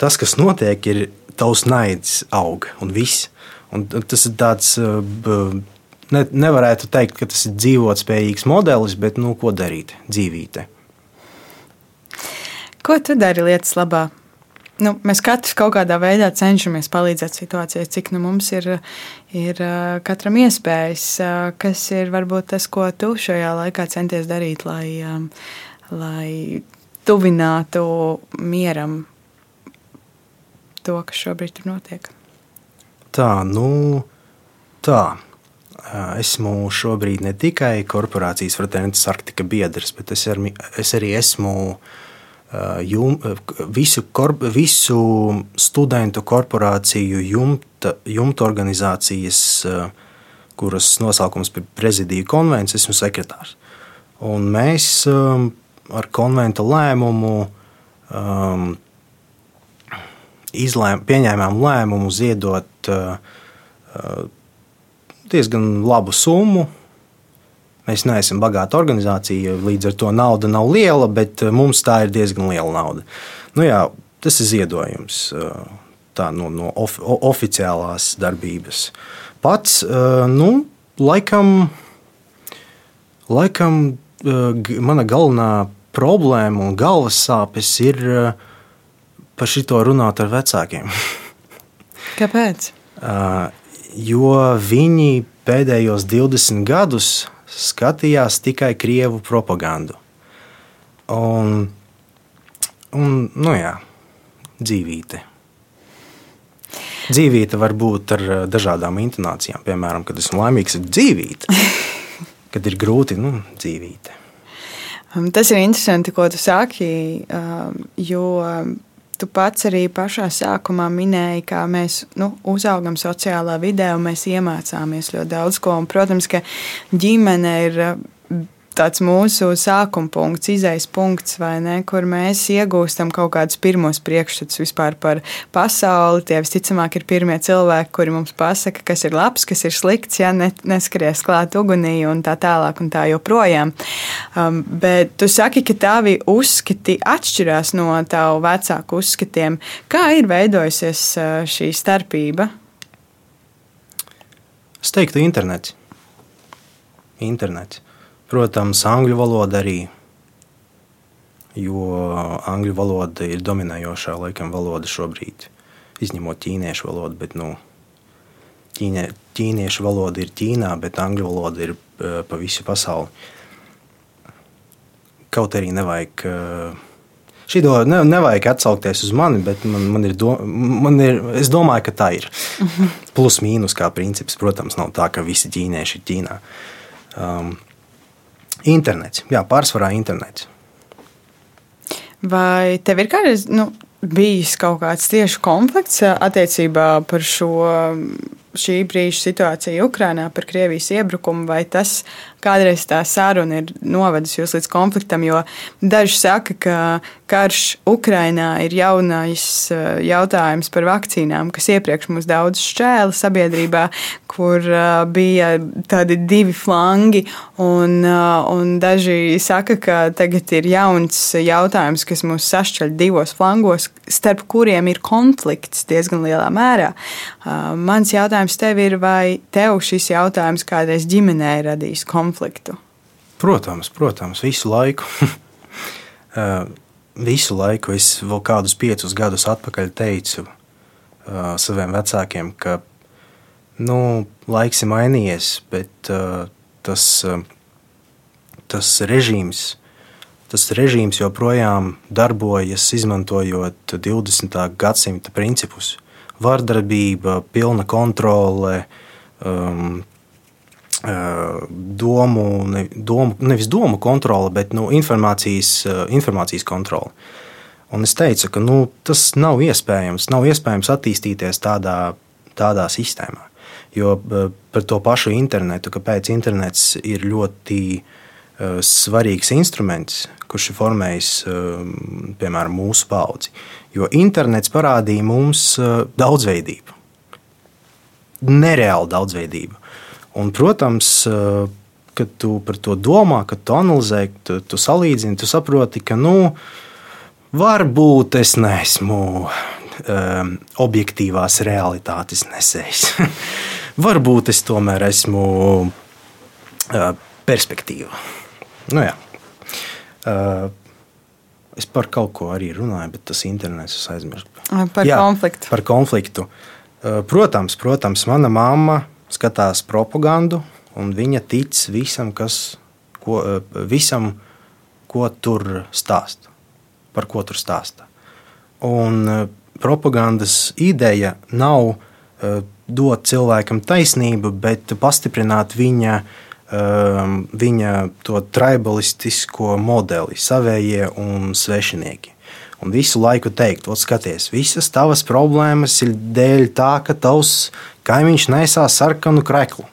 Tas, kas notiek, ir tavs naids aug un viss. Un tas ir tāds, ne, nevarētu teikt, ka tas ir dzīvotspējīgs modelis, bet nu, ko darīt dzīvītē. Ko tu dari lietas labā? Nu, mēs katrs kaut kādā veidā cenšamies palīdzēt situācijai, cik nu mums ir, ir katram iespējas. Kas ir varbūt tas, ko tu šajā laikā centies darīt, lai, lai tuvinātu mieram to, kas šobrīd tur notiek? Tā, nu, tā. Esmu šobrīd ne tikai korporācijas fraternītes Arktika biedrs, bet es, ar, es arī esmu uh, jum, visu, kor, visu studentu korporāciju jumta, jumta organizācijas, kuras nosaukums ir prezidija konvents, esmu sekretārs. Un mēs ar konventa lēmumu um, izlēm, pieņēmām lēmumu ziedot uh, diezgan labu summu Mēs neesam bagāta organizācija, līdz ar to nauda nav liela, bet eh, mums tā ir diezgan liela nauda. Nu, jā, tas ir ziedojums eh, tā, no, no of, oficiālās darbības. Pats, eh, nu, laikam, laikam mana galvenā problēma un galvas sāpes ir par šito runāt ar vecākiem. Kāpēc? Jo viņi pēdējos 20 gadus skatījās tikai krievu propagandu. Un, un nu jā, dzīvīte. Dzīvīte var būt ar eh, dažādām intonācijām. Piemēram, kad esmu laimīgs, ir dzīvīte. Kad ir grūti, nu, dzīvīte. Um, tas ir interesanti, ko tu saki, um, jo Tu pats arī pašā sākumā minēji, kā mēs nu, uzaugam sociālā vidē un mēs iemācāmies ļoti daudz ko. Un, protams, ka ģimene ir tāds mūsu sākuma punkts, izējas punkts, ne, kur mēs iegūstam kaut kādus pirmos priekšstats vispār par pasauli. Tie visticamāk ir pirmie cilvēki, kuri mums pasaka, kas ir labs, kas ir slikts, ja ne, neskaries klāt ugunī un tā tālāk un tā joprojām. Um, bet tu saki, ka tavi uzskati atšķirās no tavu vecāku uzskatiem. Kā ir veidojusies uh, šī starpība? Es teiktu, internets. Internets. Protams, angļu valoda arī, jo angļu valoda ir dominējošā laikam valoda šobrīd, izņemot ķīniešu valodu. Bet, nu, ķīnie, ķīniešu valoda ir Ķīnā, bet angļu valoda ir uh, pa visu pasauli. Kaut arī nevajag. Uh, Šī do, ne, nevajag atsaukties uz mani, bet man, man ir, do, man ir. Es domāju, ka tā ir. Plus mīnus kā princips. Protams, nav tā, ka visi ķīnieši ir Ķīnā. Um, Internets, jā, pārsvarā internets. Vai tev ir kādreiz nu, bijis kaut kāds tieši konflikts attiecībā par šo šī brīža situācija Ukrajinā par Krievijas iebrukumu, vai tas kādreiz tā saruna ir novedusi jūs līdz konfliktam, jo daži saka, ka karš Ukrainā ir jaunais eh, jautājums par vakcīnām, kas iepriekš mums daudz šķēla sabiedrībā, kur eh, bija tādi divi flangi, un, eh, un daži saka, ka tagad ir jauns jautājums, kas mūs sašķeļ divos flangos, starp kuriem ir konflikts diezgan lielā mērā. Mans jautājums tev ir, vai tev šis jautājums kādreiz ģimenē radīs konfliktu? Protams, protams, visu laiku. Eh, visu laiku es vēl kādus piecus gadus atpakaļ teicu uh, saviem vecākiem, ka nu, laiks ir mainījies, bet uh, tas, tas režīms. Tas režīms joprojām darbojas, izmantojot 20. gadsimta principus. Vardarbība, pilna kontrole, um, domu, ne, domu, nevis domu kontrole, bet nu, informācijas, informācijas kontrole. Un es teicu, ka nu, tas nav iespējams. Nav iespējams attīstīties tādā, tādā sistēmā. Jo par to pašu internetu, kāpēc internets ir ļoti uh, svarīgs instruments, kurš ir formējis uh, piemēram mūsu paudzi. Jo internets parādīja mums uh, daudzveidību, nereālu daudzveidību. Un, protams, eh, kad tu par to domā, kad tu analizē, tu, tu salīdzini, tu saproti, ka nu, varbūt es neesmu um, objektīvās realitātes nesējis. varbūt es tomēr esmu uh, perspektīva. Nu, jā. uh, es par kaut ko arī runāju, bet tas internets aizmirst. Par jā, konfliktu. Par konfliktu. Uh, protams, protams, mana mamma skatās propagandu, un viņa tic visam, kas, ko, uh, visam, ko tur stāsta. Par ko tur stāsta. Un uh, propagandas ideja nav dot cilvēkam taisnību, bet pastiprināt viņa uh, viņa to tribalistisko modeli, savējie un svešinieki. Un visu laiku teikt, skaties, visas tavas problēmas ir dēļ tā, ka tavs kaimiņš nesā sarkanu kreklu.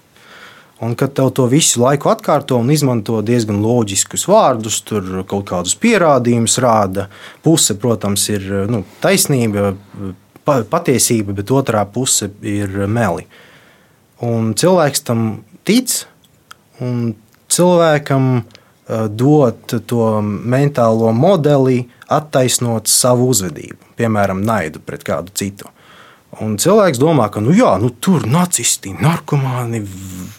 Un kad tev to visu laiku atkārto un izmanto diezgan loģiskus vārdus, tur kaut kādus pierādījumus rāda. Puse, protams, ir nu, taisnība, patiesība, bet otrā puse ir meli. Un cilvēks tam tic, un cilvēkam uh, dot to mentālo modeli, attaisnot savu uzvedību, piemēram, naidu pret kādu citu. Un cilvēks domā, ka nu, jā, nu, tur ir nacisti, narkomāni,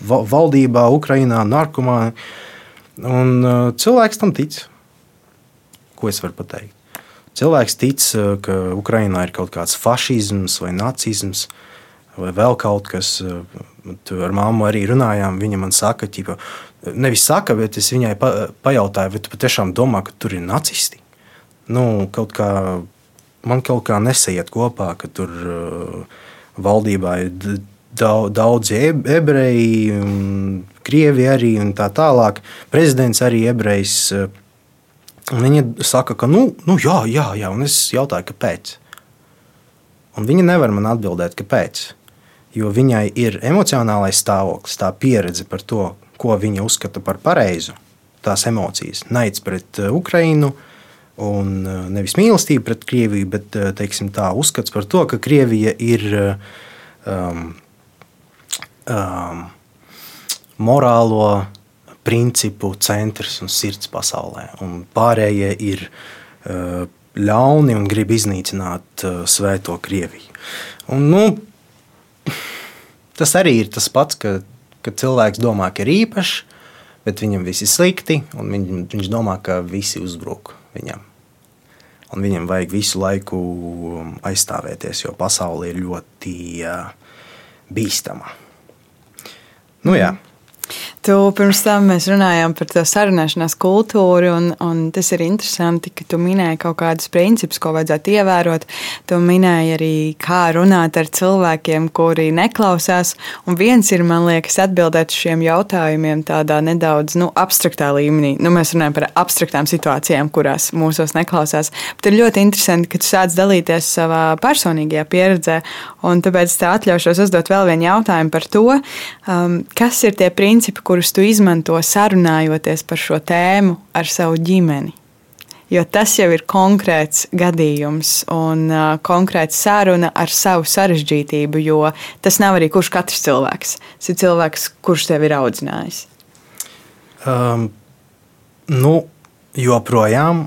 valdībā, Ukrajinā, narkomāni. Un uh, cilvēks tam tic. Ko es varu pateikt? Cilvēks tic, uh, ka Ukrajinā ir kaut kāds fašisms vai nacisms vai vēl kaut kas. Tu ar māmu arī runājām. Viņa man saka, ķipa, nevis saka, bet es viņai pa, pajautāju, vai tu patiešām domā, ka tur ir nacisti. Nu, kaut kā, man kaut kā nesaiet kopā, ka tur uh, valdībā ir daudz, ebreji, krievi arī un tā tālāk. Prezidents arī ebrejs. Viņa saka, ka nu, nu jā, jā, jā, un es jautāju, kāpēc. Un viņa nevar man atbildēt, kāpēc jo viņai ir emocionālais stāvoklis, tā pieredze par to, ko viņa uzskata par pareizu, tās emocijas, naids pret uh, Ukrajinu. Un uh, nevis mīlestība pret Krieviju, bet uh, teiksim, tā uzskats par to, ka Krievija ir um, um, morālo principu centrs un sirds pasaulē. Un pārējie ir uh, ļauni un grib iznīcināt uh, svēto Krieviju. Un, nu, tas arī ir tas pats, ka, ka cilvēks domā, ka ir īpašs, bet viņam viss ir slikti, un viņ, viņš domā, ka visi uzbruk viņam. Un viņam vajag visu laiku aizstāvēties, jo pasaule ir ļoti uh, bīstama. Nu, jā. Mm. Tu pirms tam mēs runājām par to sarunāšanās kultūru, un, un tas ir interesanti, ka tu minēji kaut kādus principus, ko vajadzētu ievērot. Tu minēji arī, kā runāt ar cilvēkiem, kuri neklausās. Un viens ir, man liekas, atbildēt uz šiem jautājumiem tādā nedaudz nu, abstraktā līmenī. Nu, mēs runājam par abstraktām situācijām, kurās mūsos neklausās. Bet ir ļoti interesanti, ka tu sāc dalīties savā personīgajā pieredzē, un tāpēc tā atļaušos uzdot vēl vienu jautājumu par to, um, kas ir tie principi, kurus tu izmanto sarunājoties par šo tēmu ar savu ģimeni. Jo tas jau ir konkrēts gadījums un uh, konkrēts saruna ar savu sarežģītību, jo tas nav arī kurš katrs cilvēks. Tas ir cilvēks, kurš tevi ir audzinājis. Um, nu, joprojām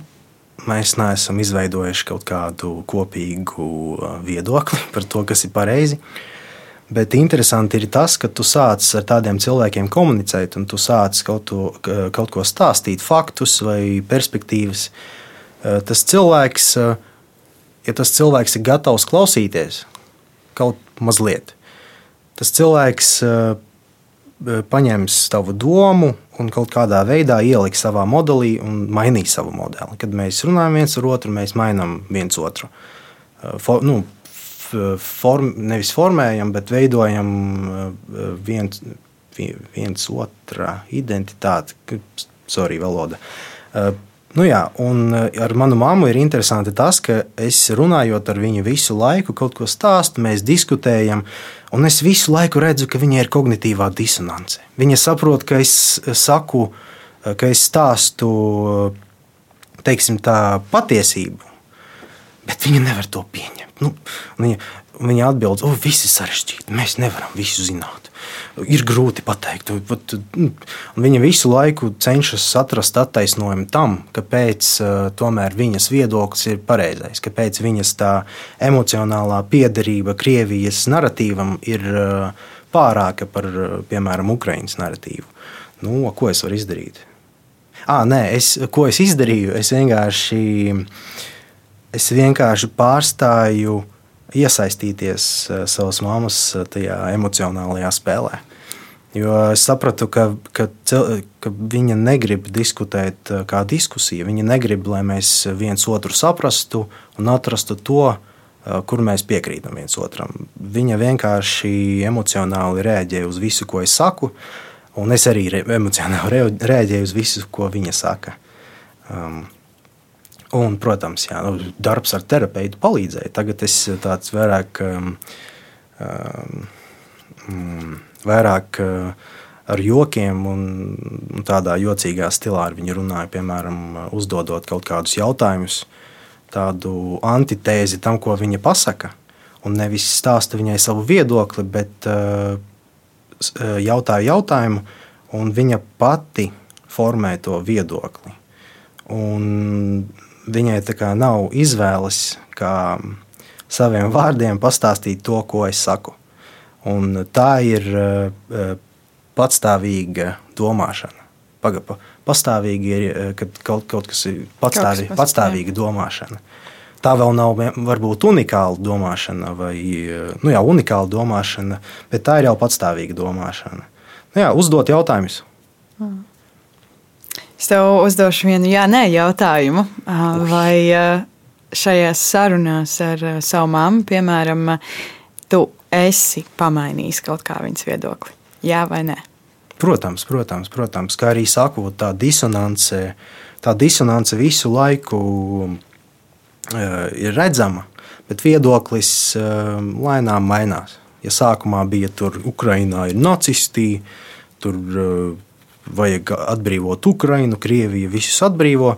mēs neesam izveidojuši kaut kādu kopīgu viedokli par to, kas ir pareizi. Uh, Bet interesanti ir tas, ka tu sāc ar tādiem cilvēkiem komunicēt, un tu sāc kaut, to, kaut ko stāstīt, faktus vai perspektīvas. Eh, tas cilvēks, eh, ja tas cilvēks ir gatavs klausīties kaut mazliet, tas cilvēks eh, paņems tavu domu un kaut kādā veidā ieliks savā modelī un mainīs savu modeli. Kad mēs runājam viens ar otru, mēs mainām viens otru. For, nu, form, nevis formējam, bet veidojam eh, viens, viens otra identitāti. Sorry, valoda. Eh, nu jā, un eh, ar manu mammu ir interesanti tas, ka es runājot ar viņu visu laiku, kaut ko stāstu, mēs diskutējam, un es visu laiku redzu, ka viņai ir kognitīvā disonance. Viņa saprot, ka es saku, ka es stāstu teiksim, tā patiesību, bet viņa nevar to pieņemt. Nu, viņa, Viņa atbild, ka viss ir sarežģīti. Mēs nevaram visu zināt. Ir grūti pateikt. Un viņa visu laiku cenšas atrast attaisnojumu tam, kāpēc tomēr viņas viedoklis ir pareizais, kāpēc viņas tā emocionālā piederība Krievijas narratīvam ir pārāka par, piemēram, Ukraiņas narratīvu. Nu, ko es varu izdarīt? À, nē, es, ko es izdarīju? Es vienkārši, es vienkārši pārstāju iesaistīties eh, savas mammas eh, tajā emocionālajā spēlē. Jo es sapratu, ka, ka, ka viņa negrib diskutēt eh, kā diskusija. Viņa negrib, lai mēs viens otru saprastu un atrastu to, kur mēs piekrītam viens otram. Viņa vienkārši emocionāli reaģē uz visu, ko es saku, un es arī emocionāli reaģēju uz visu, ko viņa saka. Um, Un, protams, jā, nu, darbs ar terapeitu palīdzēja. Tagad es tāds vairāk, um, um, vairāk uh, ar jokiem un, un tādā jocīgā stilā ar viņu runāju. Piemēram, uzdodot kaut kādus jautājumus, tādu antitēzi tam, ko viņa pasaka. Un nevis stāsta viņai savu viedokli, bet uh, uh jautāju jautājumu, un viņa pati formē to viedokli. Un viņai nav izvēles, kā saviem vārdiem pastāstīt to, ko es saku. Un tā ir uh, patstāvīga domāšana. Pagapa, pastāvīgi ir, eh, kad kaut, kaut kas ir patstāvī, kas patstāvīga domāšana. Tā vēl nav varbūt unikāla domāšana, vai nu jā, unikāla domāšana, bet tā ir jau patstāvīga domāšana. Nu jā, uzdot jautājumus. Mm. Es tev uzdošu vienu jā, nē jautājumu. Vai šajās sarunās ar savu mammu, piemēram, tu esi pamainījis kaut kā viņas viedokli? Jā vai nē? Protams, protams, protams. Kā arī saku, tā disonance, tā disonance visu laiku ir redzama, bet viedoklis lēnām mainās. Ja sākumā bija tur Ukrainā ir nacisti, tur vajag atbrīvot Ukrainu, Krieviju, visus atbrīvo.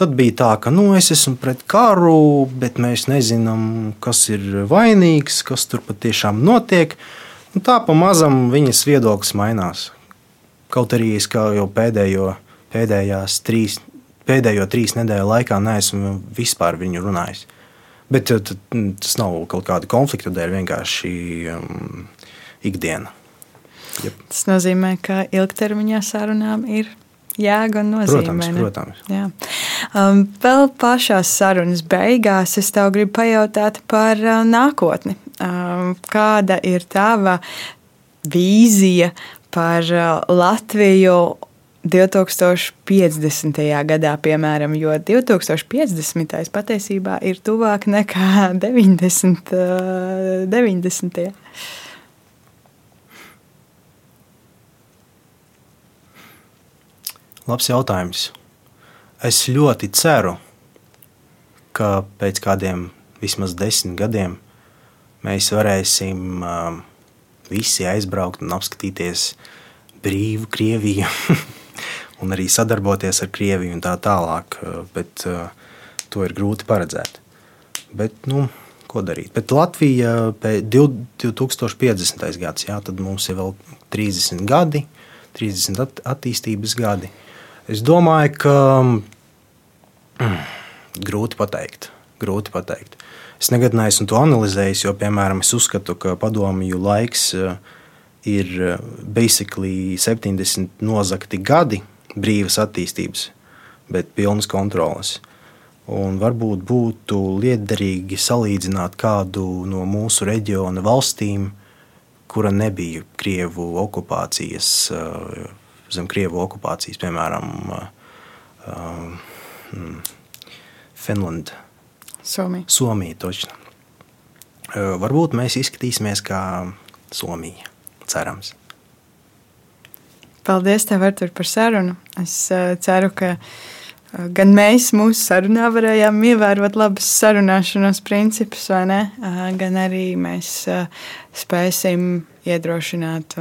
Tad bija tā, ka nu, es esmu pret karu, bet mēs nezinām, kas ir vainīgs, kas tur patiešām notiek. Un tā pamazam viņas viedoklis mainās. Kaut arī es jau pēdējo, pēdējās trīs, pēdējo trīs nedēļu laikā neesmu vispār viņu runājis. Bet eh, tas nav kaut kāda konflikta dēļ, vienkārši um, ikdiena. Jep. Tas nozīmē, ka ilgtermiņā sarunām ir jēga un nozīme. Protams, ne? protams. Jā. Um, vēl pašā sarunas beigās es tev gribu pajautāt par uh, nākotni. Um, kāda ir tava vīzija par uh, Latviju 2050. gadā, piemēram, jo 2050. patiesībā ir tuvāk nekā 90. Uh, 90. Labs jautājums. Es ļoti ceru, ka pēc kādiem vismaz desmit gadiem mēs varēsim uh, visi aizbraukt un apskatīties brīvu Krieviju un arī sadarboties ar Krieviju un tā tālāk. Bet uh, to ir grūti paredzēt. Bet, nu, ko darīt? Bet Latvija pēc 2050. gads, jā, tad mums ir vēl 30 gadi, 30 at attīstības gadi. Es domāju, ka mm, grūti pateikt. Grūti pateikt. Es nekad neesmu to analizējis, jo, piemēram, es uzskatu, ka padomju laiks eh, ir eh, basically 70 nozagti gadi brīvas attīstības, bet pilnas kontrolas. Un varbūt būtu liederīgi salīdzināt kādu no mūsu reģiona valstīm, kura nebija Krievu okupācijas uh, zem Krievu okupācijas, piemēram, uh, Finlanda. Somija. Somija točna. Uh, varbūt mēs izskatīsimies kā Somija. Cerams. Paldies, tev, Artur, par sarunu. Es uh, ceru, ka gan mēs mūsu sarunā varējām ievērot labus sarunāšanās principus, vai ne? Gan arī mēs spēsim iedrošināt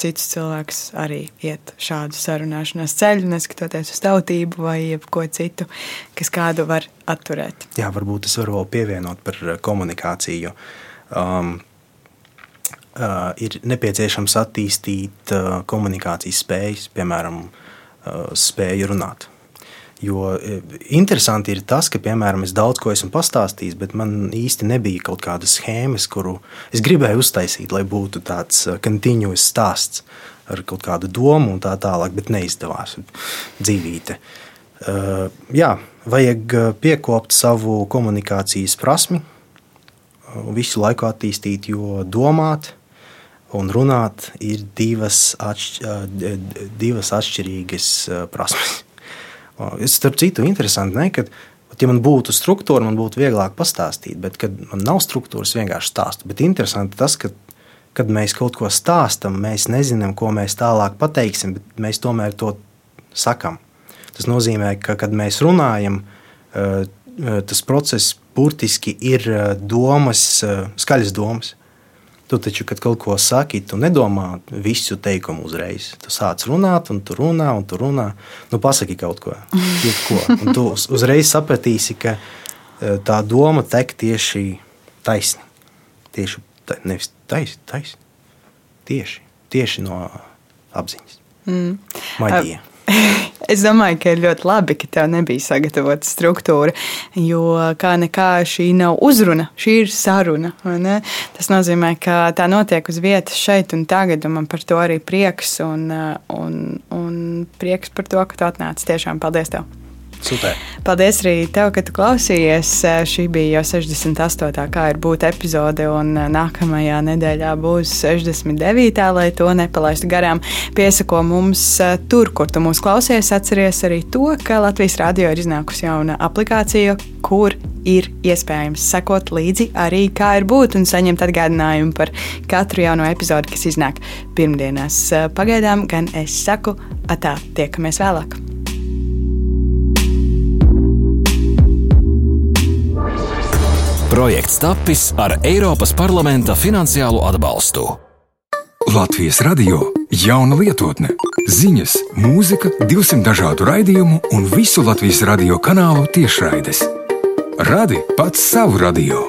citus cilvēkus arī iet šādu sarunāšanās ceļu, neskatoties uz tautību vai ko citu, kas kādu var atturēt. Jā, varbūt es varu vēl pievienot par eh, komunikāciju. um, uh, ir nepieciešams attīstīt uh, komunikācijas spējas, piemēram, uh, spēju runāt. Jo e, interesanti ir tas, ka, piemēram, es daudz ko esmu pastāstījis, bet man īsti nebija kaut kādas schēmas, kuru es gribēju uztaisīt, lai būtu tāds kontinuous stāsts ar kaut kādu domu un tā tālāk, bet neizdevās dzīvīte. Uh, jā, vajag piekopt savu komunikācijas prasmi, visu laiku attīstīt, jo domāt un runāt ir divas, atšķ divas atšķirīgas prasmes. Es starp citu, interesanti, ne, kad, ja man būtu struktūra, man būtu vieglāk pastāstīt, bet, kad man nav struktūras, vienkārši stāstu. Bet interesanti tas, ka, kad mēs kaut ko stāstām, mēs nezinām, ko mēs tālāk pateiksim, bet mēs tomēr to sakām. Tas nozīmē, ka, kad mēs runājam, tas process burtiski ir domas, skaļas domas. Tu taču, kad kaut ko saki, tu nedomā visu teikumu uzreiz. Tu sāc runāt, un tu runā, un tu runā. Nu, pasaki kaut ko. ko. Un tu uzreiz sapratīsi, ka e, tā doma tek tieši taisni. Tieši ta, nevis taisni, taisni. Tieši, tieši no apziņas. Mm. Maģija. Es domāju, ka ir ļoti labi, ka tev nebija sagatavota struktūra, jo kā nekā šī nav uzruna, šī ir saruna. Tas nozīmē, ka tā notiek uz vietas šeit un tagad, un man par to arī prieks un, un, un prieks par to, ka tu atnāci. Tiešām paldies tev! Super. Paldies arī tev, ka tu klausījies. Šī bija jau 68. kā ir būt epizode, un nākamajā nedēļā būs 69. lai to nepalaistu garām. Piesako mums eh, tur, kur tu mūs klausies. Atceries arī to, ka Latvijas radio ir iznākusi jauna aplikācija, kur ir iespējams sekot līdzi arī kā ir būt un saņemt atgādinājumu par katru jauno epizodi, kas iznāk pirmdienās. Pagaidām gan es saku, atā, tiekamies vēlāk! Projekts tapis ar Eiropas parlamenta finansiālo atbalstu. Latvijas radio jauna lietotne, ziņas, mūzika, 200 dažādu raidījumu un visu Latvijas radio kanālu tiešraides. Radi pats savu radio.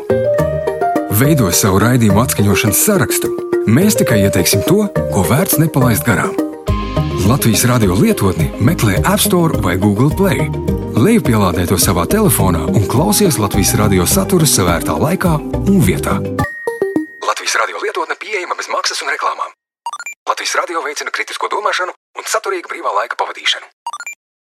Veido savu raidījumu atskaņošanas sarakstu. Mēs tikai ieteiksim to, ko vērts nepalaist garām. Latvijas radio lietotni meklē App Store vai Google Play Lejupielādē to savā telefonā un klausies Latvijas radio saturu savērtā laikā un vietā. Latvijas radio lietotne pieejama bez maksas un reklāmām. Latvijas radio veicina kritisko domāšanu un saturīgu brīvā laika pavadīšanu.